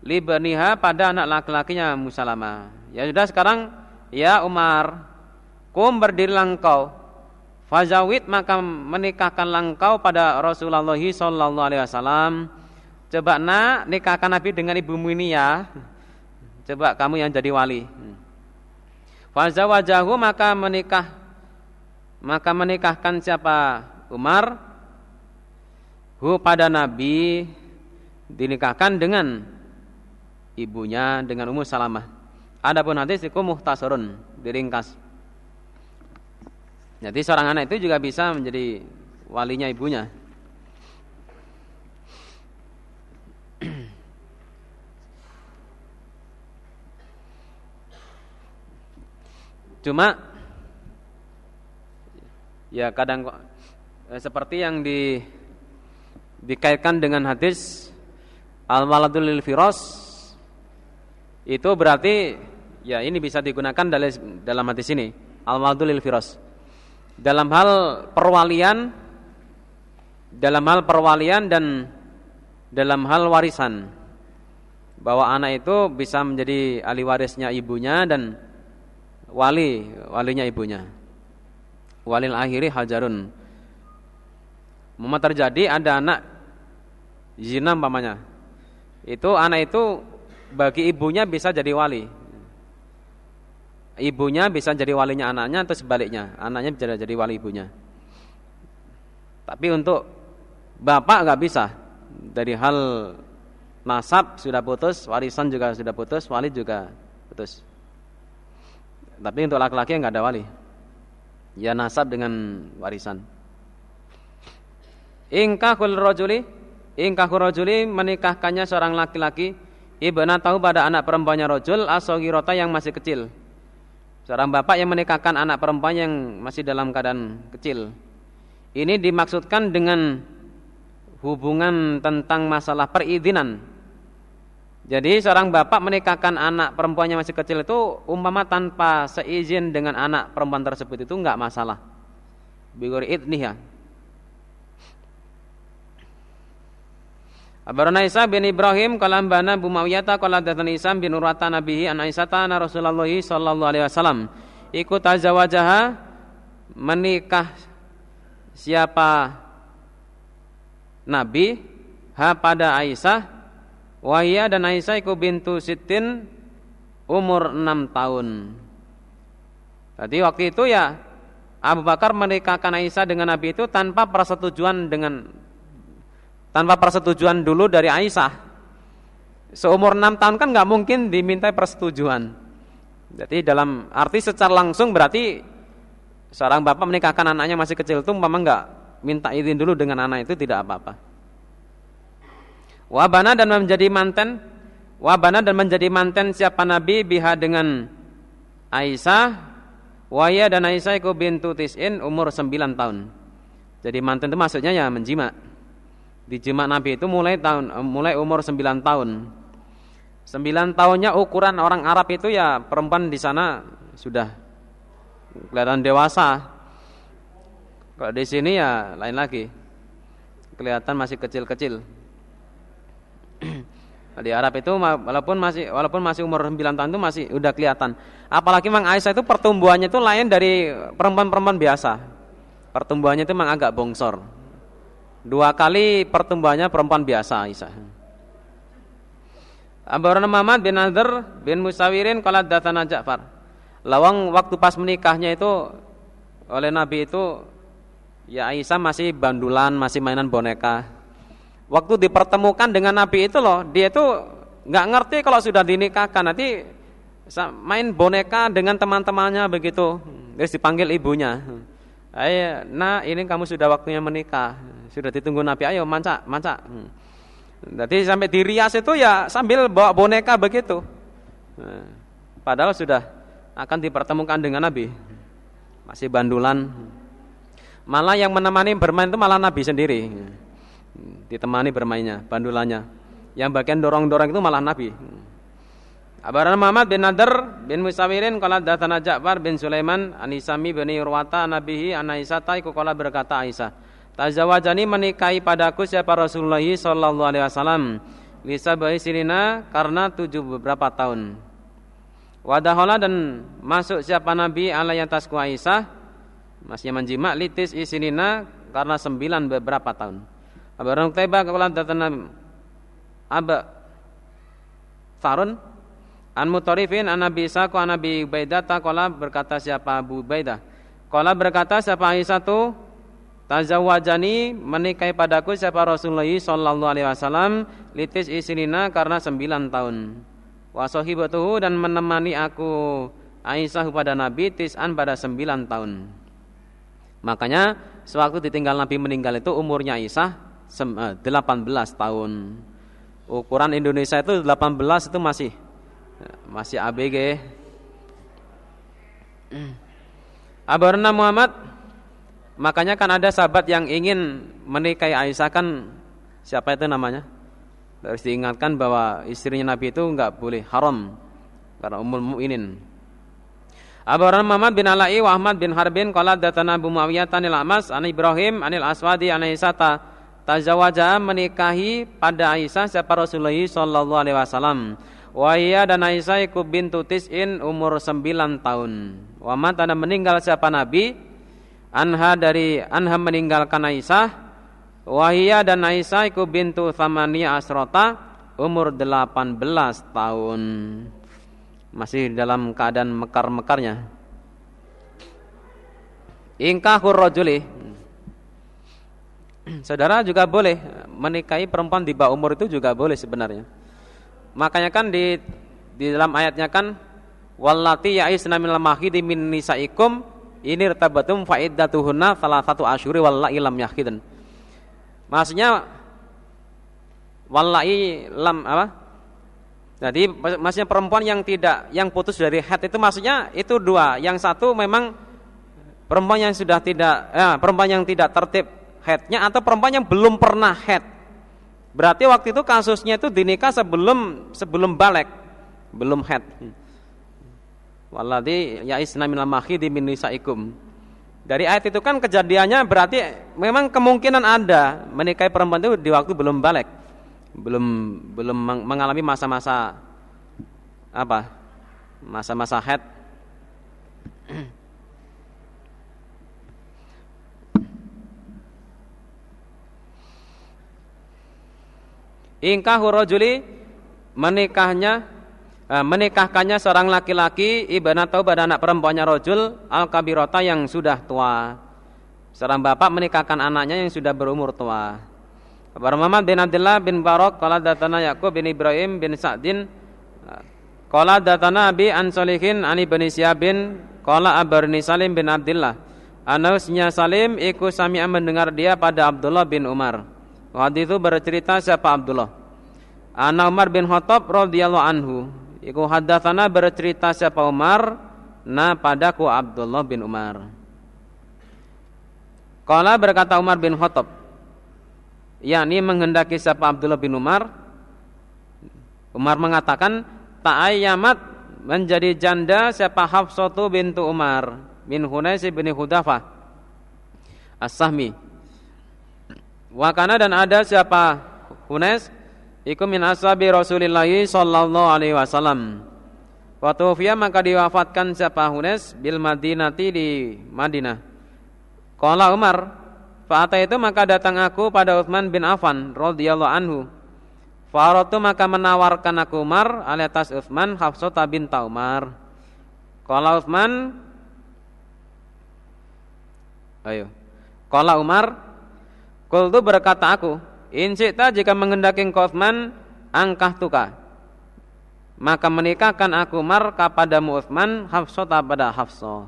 libniha pada anak laki-lakinya Ummu Salamah. Ya sudah sekarang ya Umar kum berdirilah engkau fazawid maka menikahkan engkau pada Rasulullah sallallahu alaihi wasallam. Coba nak nikahkan Nabi dengan ibumu ini ya. Coba kamu yang jadi wali. Fazawajahu maka menikah maka menikahkan siapa? Umar hu pada Nabi dinikahkan dengan ibunya dengan Ummu Salamah. Adapun hadis itu muhtasarun, diringkas. Jadi seorang anak itu juga bisa menjadi walinya ibunya. Cuma ya kadang eh, seperti yang di dikaitkan dengan hadis al-waladul lil firas itu berarti ya ini bisa digunakan dalam dalam hadis ini al-waladul lil firas dalam hal perwalian dalam hal perwalian dan dalam hal warisan. Bahwa anak itu bisa menjadi ahli warisnya ibunya dan wali walinya ibunya walil akhiri hajarun Mama terjadi ada anak zina umpamanya. Itu anak itu bagi ibunya bisa jadi wali. Ibunya bisa jadi walinya anaknya atau sebaliknya, anaknya bisa jadi wali ibunya. Tapi untuk bapak nggak bisa. Dari hal nasab sudah putus, warisan juga sudah putus, wali juga putus. Tapi untuk laki-laki nggak ada wali. Ya nasab dengan warisan. Ingkahul rajuli ingkahul rajuli menikahkannya seorang laki-laki ibna tahu pada anak perempuannya rojul asogirota yang masih kecil. Seorang bapak yang menikahkan anak perempuan yang masih dalam keadaan kecil. Ini dimaksudkan dengan hubungan tentang masalah perizinan. Jadi seorang bapak menikahkan anak perempuannya masih kecil itu umpama tanpa seizin dengan anak perempuan tersebut itu enggak masalah. Bigori idniha, Abarana Isa bin Ibrahim qala ambana Bu Mawiyata qala datana Isa bin Urwata nabihi an na Rasulullah sallallahu alaihi wasallam. Ikut tazawajaha menikah siapa? Nabi ha pada Aisyah wahia dan Aisyah iku bintu Sitin umur 6 tahun. Jadi waktu itu ya Abu Bakar menikahkan Aisyah dengan Nabi itu tanpa persetujuan dengan tanpa persetujuan dulu dari Aisyah. Seumur enam tahun kan nggak mungkin diminta persetujuan. Jadi dalam arti secara langsung berarti seorang bapak menikahkan anaknya masih kecil itu memang nggak minta izin dulu dengan anak itu tidak apa-apa. Wabana dan menjadi manten, wabana dan menjadi manten siapa Nabi biha dengan Aisyah, Waya dan Aisyah iku bintu tis'in umur 9 tahun. Jadi manten itu maksudnya ya menjima di jemaah Nabi itu mulai tahun eh, mulai umur 9 tahun. 9 tahunnya ukuran orang Arab itu ya perempuan di sana sudah kelihatan dewasa. Kalau di sini ya lain lagi. Kelihatan masih kecil-kecil. di Arab itu walaupun masih walaupun masih umur 9 tahun itu masih udah kelihatan. Apalagi Mang Aisyah itu pertumbuhannya itu lain dari perempuan-perempuan biasa. Pertumbuhannya itu memang agak bongsor. Dua kali pertumbuhannya perempuan biasa Aisyah. Abarana Muhammad bin Nadhr bin Musawirin kalau datana Ja'far. Lawang waktu pas menikahnya itu oleh Nabi itu ya Aisyah masih bandulan, masih mainan boneka. Waktu dipertemukan dengan Nabi itu loh, dia itu nggak ngerti kalau sudah dinikahkan nanti main boneka dengan teman-temannya begitu. Terus dipanggil ibunya. Ayo, nah ini kamu sudah waktunya menikah. Sudah ditunggu Nabi, ayo mancak. Hmm. Jadi sampai di rias itu ya sambil bawa boneka begitu. Padahal sudah akan dipertemukan dengan Nabi. Masih bandulan. Malah yang menemani bermain itu malah Nabi sendiri. Ditemani bermainnya, bandulannya. Yang bagian dorong-dorong itu malah Nabi. Abaran Muhammad bin Nadar bin Musawirin kala datana Ja'far bin Sulaiman anisami bin Urwata nabihi anaisata iku kala berkata Aisyah Tazawajani menikahi padaku siapa Rasulullah sallallahu alaihi wasallam Lisa bayi sirina karena tujuh beberapa tahun Wadahola dan masuk siapa Nabi alaihi atasku Aisyah Masih menjima litis isinina karena sembilan beberapa tahun Abaran Taiba kala datana Aba Farun An Mutarifin an Nabi Isa an Nabi Ubaidah takola berkata siapa Abu Ubaidah. Kola berkata siapa Aisyah tu tazawwajani menikahi padaku siapa Rasulullah sallallahu alaihi wasallam litis isinina karena sembilan tahun. Wa sahibatuhu dan menemani aku Aisyah pada Nabi tis'an pada sembilan tahun. Makanya sewaktu ditinggal Nabi meninggal itu umurnya Aisyah 18 eh, tahun. Ukuran Indonesia itu 18 itu masih masih ABG Abarna Muhammad Makanya kan ada sahabat yang ingin menikahi Aisyah kan Siapa itu namanya? Harus diingatkan bahwa istrinya Nabi itu enggak boleh haram Karena umul mu'inin Abarna Muhammad bin Ala'i wa Ahmad bin Harbin Qala datana Abu Muawiyah tanil Amas An Ibrahim anil Aswadi an Aisyata Tazawaja menikahi pada Aisyah siapa Rasulullah sallallahu alaihi wasallam Wahia dan Aisyah ikut bintu tis'in umur 9 tahun. Wa mata meninggal siapa Nabi? Anha dari Anha meninggalkan Aisyah. Wahia dan Aisyah ikut bintu Thamania Asrota umur 18 tahun. Masih dalam keadaan mekar-mekarnya. Ingkahur rajuli. Saudara juga boleh menikahi perempuan di bawah umur itu juga boleh sebenarnya. Makanya kan di di dalam ayatnya kan wallati ya'isna minal mahidi min nisaikum ini rtabatum fa'iddatuhunna salah satu asyuri wallahi lam yahidun. Maksudnya wallahi lam apa? Jadi maksudnya perempuan yang tidak yang putus dari head itu maksudnya itu dua. Yang satu memang perempuan yang sudah tidak ya, perempuan yang tidak tertib headnya atau perempuan yang belum pernah head Berarti waktu itu kasusnya itu dinikah sebelum sebelum balik, belum head. Walladzi ya'isna minal mahidi min nisaikum. Dari ayat itu kan kejadiannya berarti memang kemungkinan ada menikahi perempuan itu di waktu belum balik. Belum belum mengalami masa-masa apa? Masa-masa head. Ingkahu rajuli menikahnya eh, menikahkannya seorang laki-laki atau pada anak perempuannya rojul al kabirota yang sudah tua. Seorang bapak menikahkan anaknya yang sudah berumur tua. Kabar Muhammad bin Abdullah bin Barok Kala datana Yakub bin Ibrahim bin Sa'din Kala datana Abi an Solihin Ani bin Syabin Kala Abarni Salim bin Abdullah Anausnya Salim Iku sami'a mendengar dia pada Abdullah bin Umar Hadis itu bercerita siapa Abdullah. Ana Umar bin Khattab radhiyallahu anhu. Iku hadatsana bercerita siapa Umar na padaku Abdullah bin Umar. Kala berkata Umar bin Khattab, yakni menghendaki siapa Abdullah bin Umar. Umar mengatakan, ta'ayyamat menjadi janda siapa Hafsatu bintu Umar bin Hunais bin Hudafah As-Sahmi Wakana dan ada siapa Hunes Iku min ashabi Rasulillah sallallahu alaihi wasallam. Waktu maka diwafatkan siapa Hunes bil Madinati di Madinah. Qala Umar, Fa'ata itu maka datang aku pada Uthman bin Affan radhiyallahu anhu. Faratu maka menawarkan aku Umar ali atas Uthman Hafsata bin Umar. Uthman Ayo. Qala Umar Kultu berkata aku, Insita jika mengendaki Uthman angkah tuka. Maka menikahkan aku Umar kepadamu Uthman Hafsata pada Hafsah.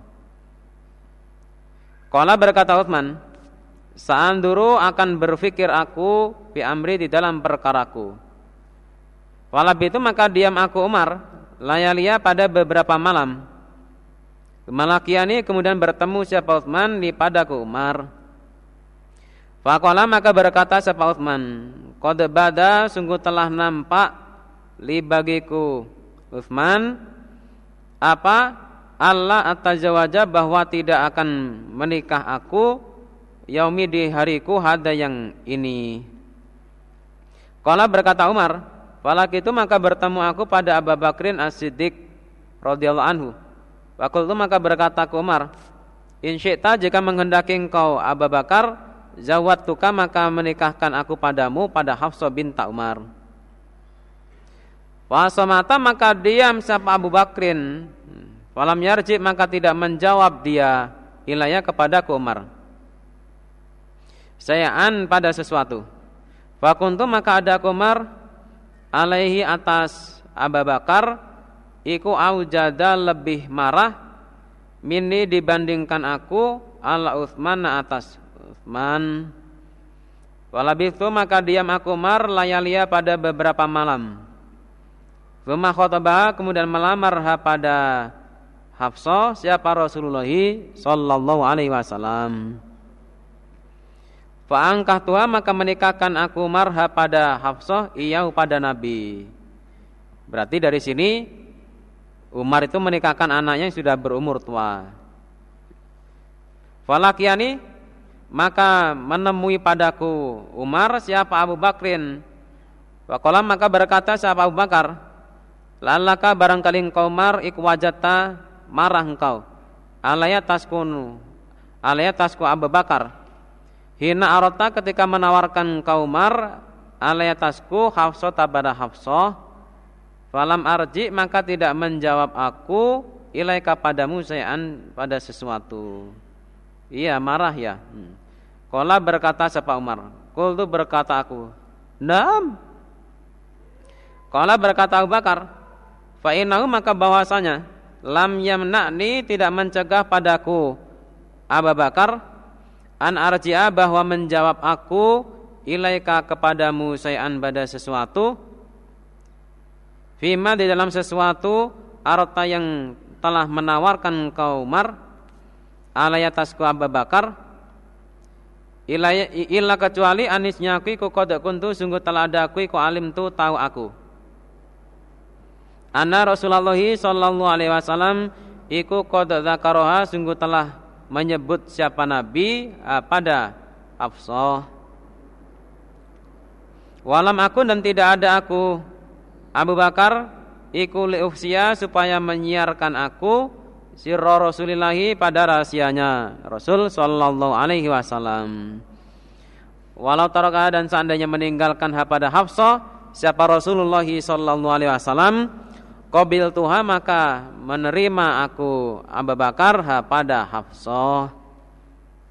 Kala berkata Uthman, Saanduru akan berfikir aku bi amri di dalam perkaraku. Walab itu maka diam aku Umar layalia pada beberapa malam. Malakiani kemudian bertemu siapa Utsman di padaku Umar. Faqala maka berkata siapa Utsman, "Qad bada sungguh telah nampak li bagiku Utsman apa Allah atazawaja bahwa tidak akan menikah aku yaumi di hariku hada yang ini." Kala berkata Umar, Falak itu maka bertemu aku pada Abu Bakrin As-Siddiq radhiyallahu anhu. Waktu itu maka berkata Umar, In jika menghendaki engkau Abu Bakar, zawat tuka maka menikahkan aku padamu pada Hafsah binta Umar. Wasomata maka diam siapa Abu Bakrin. Falam yarji maka tidak menjawab dia ilaya kepada Umar. Sayaan pada sesuatu. Fakuntu maka ada Umar alaihi atas Abu Bakar iku aujada lebih marah mini dibandingkan aku ala Uthman atas Uthman Walabitu maka diam aku mar layalia pada beberapa malam. Fuma khotbah kemudian melamar pada Hafsah siapa Rasulullah sallallahu alaihi wasallam. Fa'angkah tua maka menikahkan aku marha pada Hafsah iyau pada Nabi. Berarti dari sini Umar itu menikahkan anaknya yang sudah berumur tua. Falakiani maka menemui padaku Umar siapa Abu Bakrin. Wakolam maka berkata siapa Abu Bakar. Lalaka barangkali engkau mar ikwajata marah engkau. Alaya taskunu. Alaya tasku Abu Bakar Hina arota ketika menawarkan kaumar alayatasku hafsah tabada hafsah Falam arji maka tidak menjawab aku ilaika padamu sayan pada sesuatu. Iya marah ya. Hmm. Kola berkata siapa Umar. Kul tu berkata aku. Nam. Kola berkata Abu Bakar. Fa'inahu maka bahwasanya lam yamna'ni tidak mencegah padaku Abu Bakar an arji'a bahwa menjawab aku ilaika kepadamu sayan pada sesuatu fima di dalam sesuatu arta yang telah menawarkan kau Umar alayatasku Abu Bakar illa kecuali anisnya aku ku qad kuntu sungguh telah ada aku ku alim tu tahu aku Anna Rasulullah sallallahu alaihi wasallam iku qad dzakaroha sungguh telah menyebut siapa Nabi uh, pada Hafsah. Walam aku dan tidak ada aku Abu Bakar iku liufsia supaya menyiarkan aku sirra Rasulillahi pada rahasianya Rasul sallallahu alaihi wasallam. Walau taraka dan seandainya meninggalkan pada Hafsah siapa Rasulullah sallallahu alaihi wasallam Qabil tuha maka menerima aku Abu Bakar pada Hafsah.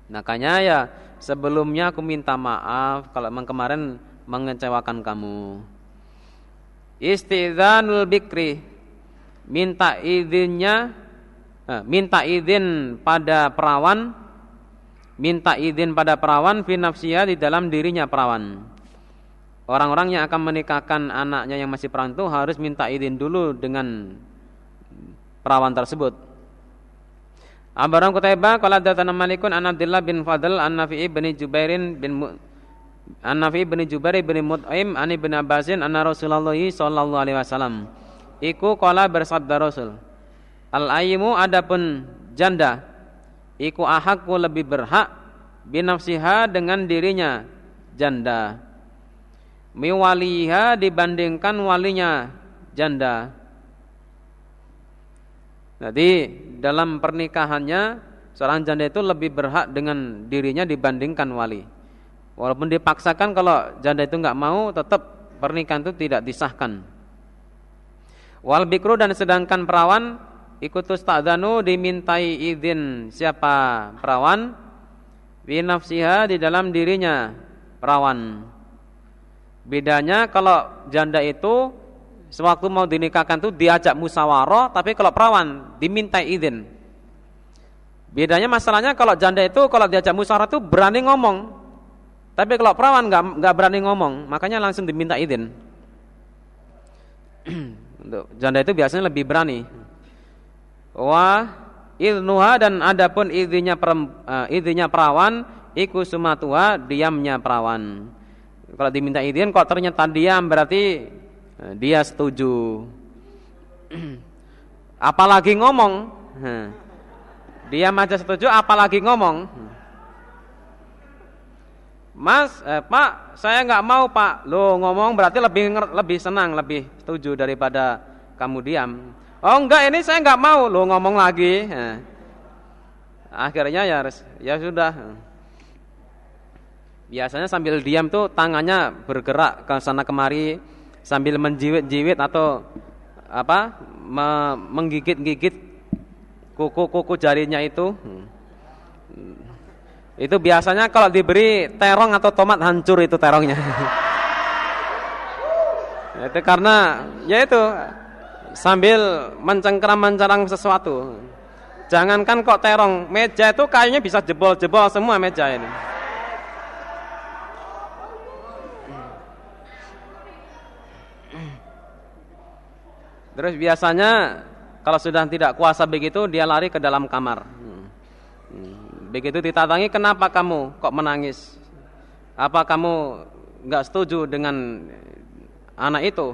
Makanya ya sebelumnya aku minta maaf kalau memang kemarin mengecewakan kamu. Istidzanul bikri minta izinnya minta izin pada perawan minta izin pada perawan finafsia di dalam dirinya perawan. Orang-orang yang akan menikahkan anaknya yang masih perawan itu harus minta izin dulu dengan perawan tersebut. Abaran Kutaiba qala datana Malikun an Abdullah bin Fadl an Nafi'i bin Jubairin bin an Nafi'i bin Jubair bin Mut'im an Ibnu Abbasin anna Rasulullah sallallahu alaihi wasallam iku qala bersabda Rasul Al ayyimu adapun janda iku ahakku lebih berhak binafsiha dengan dirinya janda miwaliha dibandingkan walinya janda. Jadi dalam pernikahannya seorang janda itu lebih berhak dengan dirinya dibandingkan wali. Walaupun dipaksakan kalau janda itu nggak mau, tetap pernikahan itu tidak disahkan. Wal bikru dan sedangkan perawan ikutus ta'danu dimintai izin siapa perawan binafsiha di dalam dirinya perawan. Bedanya kalau janda itu sewaktu mau dinikahkan itu diajak musyawarah, tapi kalau perawan diminta izin. Bedanya masalahnya kalau janda itu kalau diajak musyawarah itu berani ngomong. Tapi kalau perawan nggak nggak berani ngomong, makanya langsung diminta izin. Untuk janda itu biasanya lebih berani. Wah, idnuha dan adapun perem, uh, izinnya perawan iku sumatuha diamnya perawan. Kalau diminta izin kok ternyata diam berarti uh, dia setuju. apalagi ngomong. Diam aja setuju apalagi ngomong. Mas, eh, Pak, saya nggak mau Pak. Lo ngomong berarti lebih lebih senang, lebih setuju daripada kamu diam. Oh enggak, ini saya nggak mau. Lo ngomong lagi. Nah. Akhirnya ya ya sudah. Biasanya sambil diam tuh tangannya bergerak ke sana kemari sambil menjiwit-jiwit atau apa? Me menggigit-gigit kuku-kuku jarinya itu. Hmm. Itu biasanya kalau diberi terong atau tomat hancur itu terongnya. itu karena ya itu sambil mencengkeram-mencerang sesuatu. Jangankan kok terong, meja itu kayaknya bisa jebol-jebol semua meja ini. Terus biasanya kalau sudah tidak kuasa begitu dia lari ke dalam kamar. Begitu ditatangi, kenapa kamu kok menangis? Apa kamu nggak setuju dengan anak itu?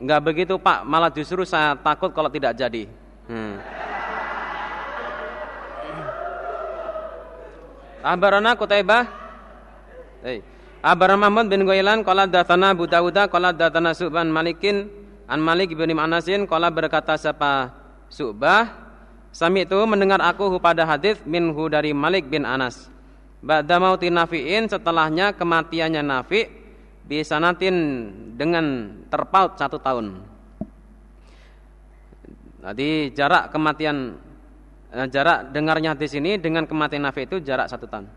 Nggak begitu pak, malah justru saya takut kalau tidak jadi. Hmm. Abarana Kutaibah. Hey. Abarana Muhammad bin Ghailan qala datana Abu Dawud qala datana Subhan Malikin an Malik bin Anasin qala berkata siapa Subah Sami itu mendengar aku pada hadis minhu dari Malik bin Anas. Ba'da mauti Nafi'in setelahnya kematiannya Nafi disanatin dengan terpaut satu tahun. Jadi jarak kematian eh, jarak dengarnya hadis ini dengan kematian Nafi itu jarak satu tahun.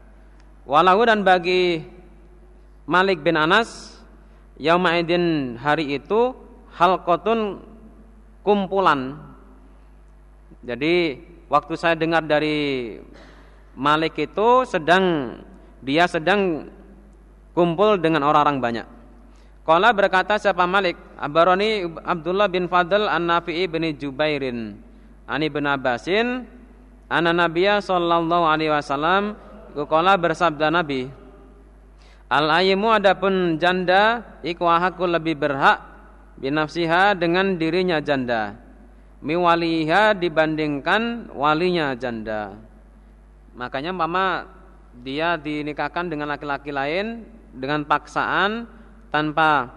Walau dan bagi Malik bin Anas Yaumaidin hari itu halqatun kumpulan jadi waktu saya dengar dari Malik itu sedang dia sedang kumpul dengan orang-orang banyak. Kala berkata siapa Malik? Abaroni Abdullah bin Fadl an-Nafi'i bin Jubairin. Ani bin Abbasin Ana Nabiya sallallahu alaihi wasallam Kala bersabda Nabi Al-ayyimu adapun janda Iku lebih berhak Binafsiha dengan dirinya janda miwaliha dibandingkan walinya janda. Makanya mama dia dinikahkan dengan laki-laki lain dengan paksaan tanpa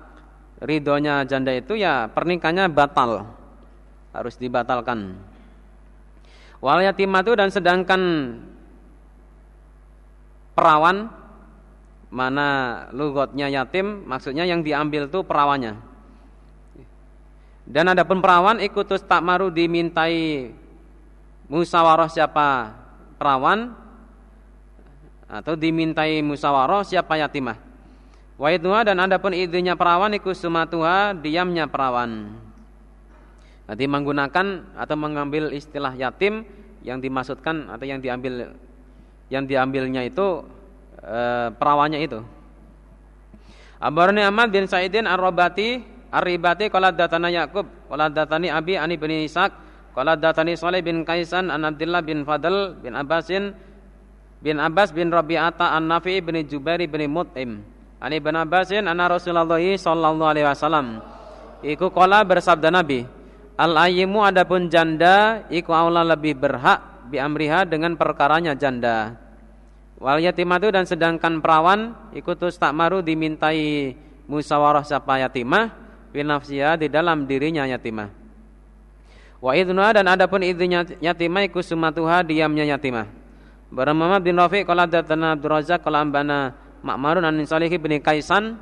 ridhonya janda itu ya pernikahannya batal. Harus dibatalkan. Wal yatimatu dan sedangkan perawan mana lugotnya yatim maksudnya yang diambil itu perawannya dan ada pun perawan ikutus tak maru dimintai musawarah siapa perawan atau dimintai musawarah siapa yatimah. Wa dan ada pun idenya perawan ikut sumatuha diamnya perawan. Nanti menggunakan atau mengambil istilah yatim yang dimaksudkan atau yang diambil yang diambilnya itu e, perawannya itu. Abarni Ahmad bin Sa'idin Ar-Rabati Ar-Ribati qala datana Yaqub qala datani Abi Ani bin Ishaq qala datani Salih bin Kaisan an Abdullah bin Fadl bin Abbasin bin Abbas bin Rabi'ata an Nafi bin Jubair bin Mut'im Ani bin Abbasin anna Rasulullah sallallahu alaihi wasallam iku qala bersabda Nabi Al ayyimu adapun janda iku Allah lebih berhak bi amriha dengan perkaranya janda Wal yatimatu dan sedangkan perawan ikutus tak maru dimintai musawarah siapa yatimah binafsiha di dalam dirinya yatimah. Wa idnuha dan adapun idnunya yatimah iku sumatuha diamnya yatimah. Barang Muhammad bin Rafi qala datana Abdul Razak qala ambana Ma'marun an Salih bin Kaisan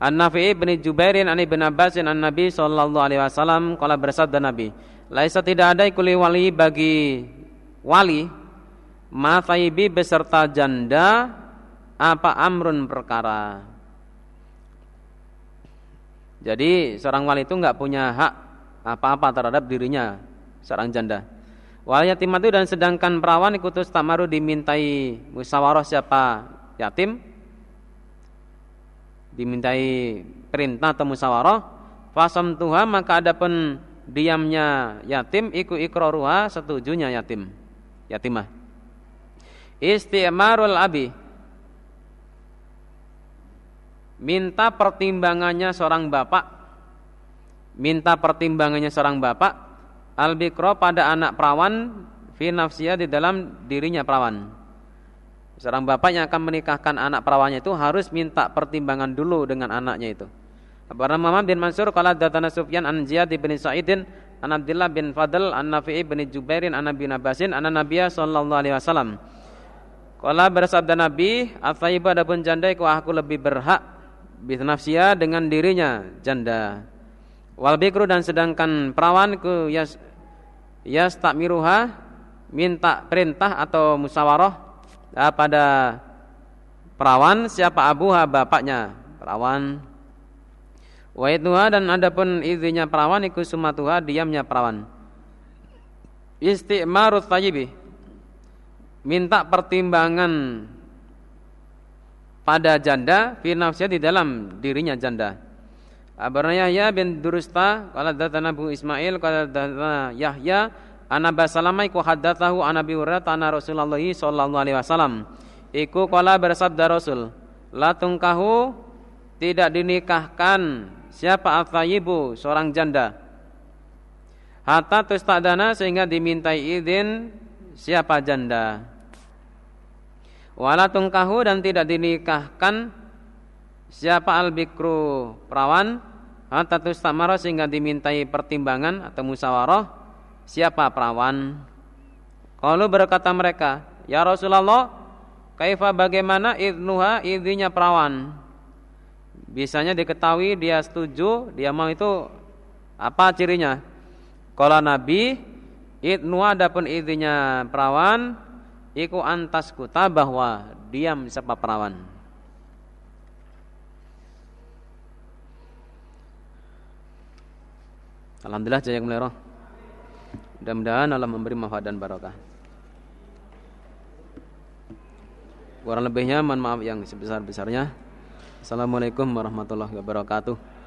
An Nafi' bin Jubairin an Ibn Abbasin an Nabi sallallahu alaihi wasallam qala bersabda Nabi, "Laisa tidak ada ikuli wali bagi wali ma beserta janda apa amrun perkara." Jadi seorang wali itu nggak punya hak apa-apa terhadap dirinya seorang janda. Wal yatimatu dan sedangkan perawan ikutus tamaru dimintai musyawarah siapa yatim dimintai perintah atau musyawarah fasam Tuhan maka adapun diamnya yatim iku iqraruha setujunya yatim. Yatimah. Istimarul abi minta pertimbangannya seorang bapak minta pertimbangannya seorang bapak al pada anak perawan fi nafsiyah di dalam dirinya perawan seorang bapak yang akan menikahkan anak perawannya itu harus minta pertimbangan dulu dengan anaknya itu Abu Muhammad bin Mansur qala datana Sufyan an Ziyad bin Sa'idin an Abdullah bin Fadl an Nafi'i bin Jubairin an Nabi Nabasin an Nabiya sallallahu alaihi wasallam Kala bersabda Nabi, "Athayyibu adapun janda iku aku lebih berhak bisnafsia dengan dirinya janda. Wal bikru dan sedangkan perawan ku yas yas takmiruha minta perintah atau musyawarah ya, pada perawan siapa abuha bapaknya perawan. Wa dan adapun izinnya perawan iku sumatuha diamnya perawan. Istimarut tayyibi minta pertimbangan pada janda fi di dalam dirinya janda. Abarna Yahya bin Durusta qala datana Abu Ismail qala datana Yahya ana basalamai ku haddatsahu an Abi Hurairah ana Rasulullah sallallahu alaihi wasallam. Iku qala bersabda Rasul, la tungkahu tidak dinikahkan siapa athayyibu seorang janda. Hatta tustadana sehingga dimintai izin siapa janda wala tungkahu dan tidak dinikahkan siapa al bikru perawan hatta tustamara sehingga dimintai pertimbangan atau musyawarah siapa perawan kalau berkata mereka ya Rasulullah kaifa bagaimana idnuha idhinya perawan bisanya diketahui dia setuju dia mau itu apa cirinya kalau Nabi idnuha adapun idhinya perawan iku antas kuta bahwa diam siapa perawan. Alhamdulillah jaya melero. Mudah-mudahan Allah memberi manfaat dan barokah. Kurang lebihnya mohon maaf yang sebesar-besarnya. Assalamualaikum warahmatullahi wabarakatuh.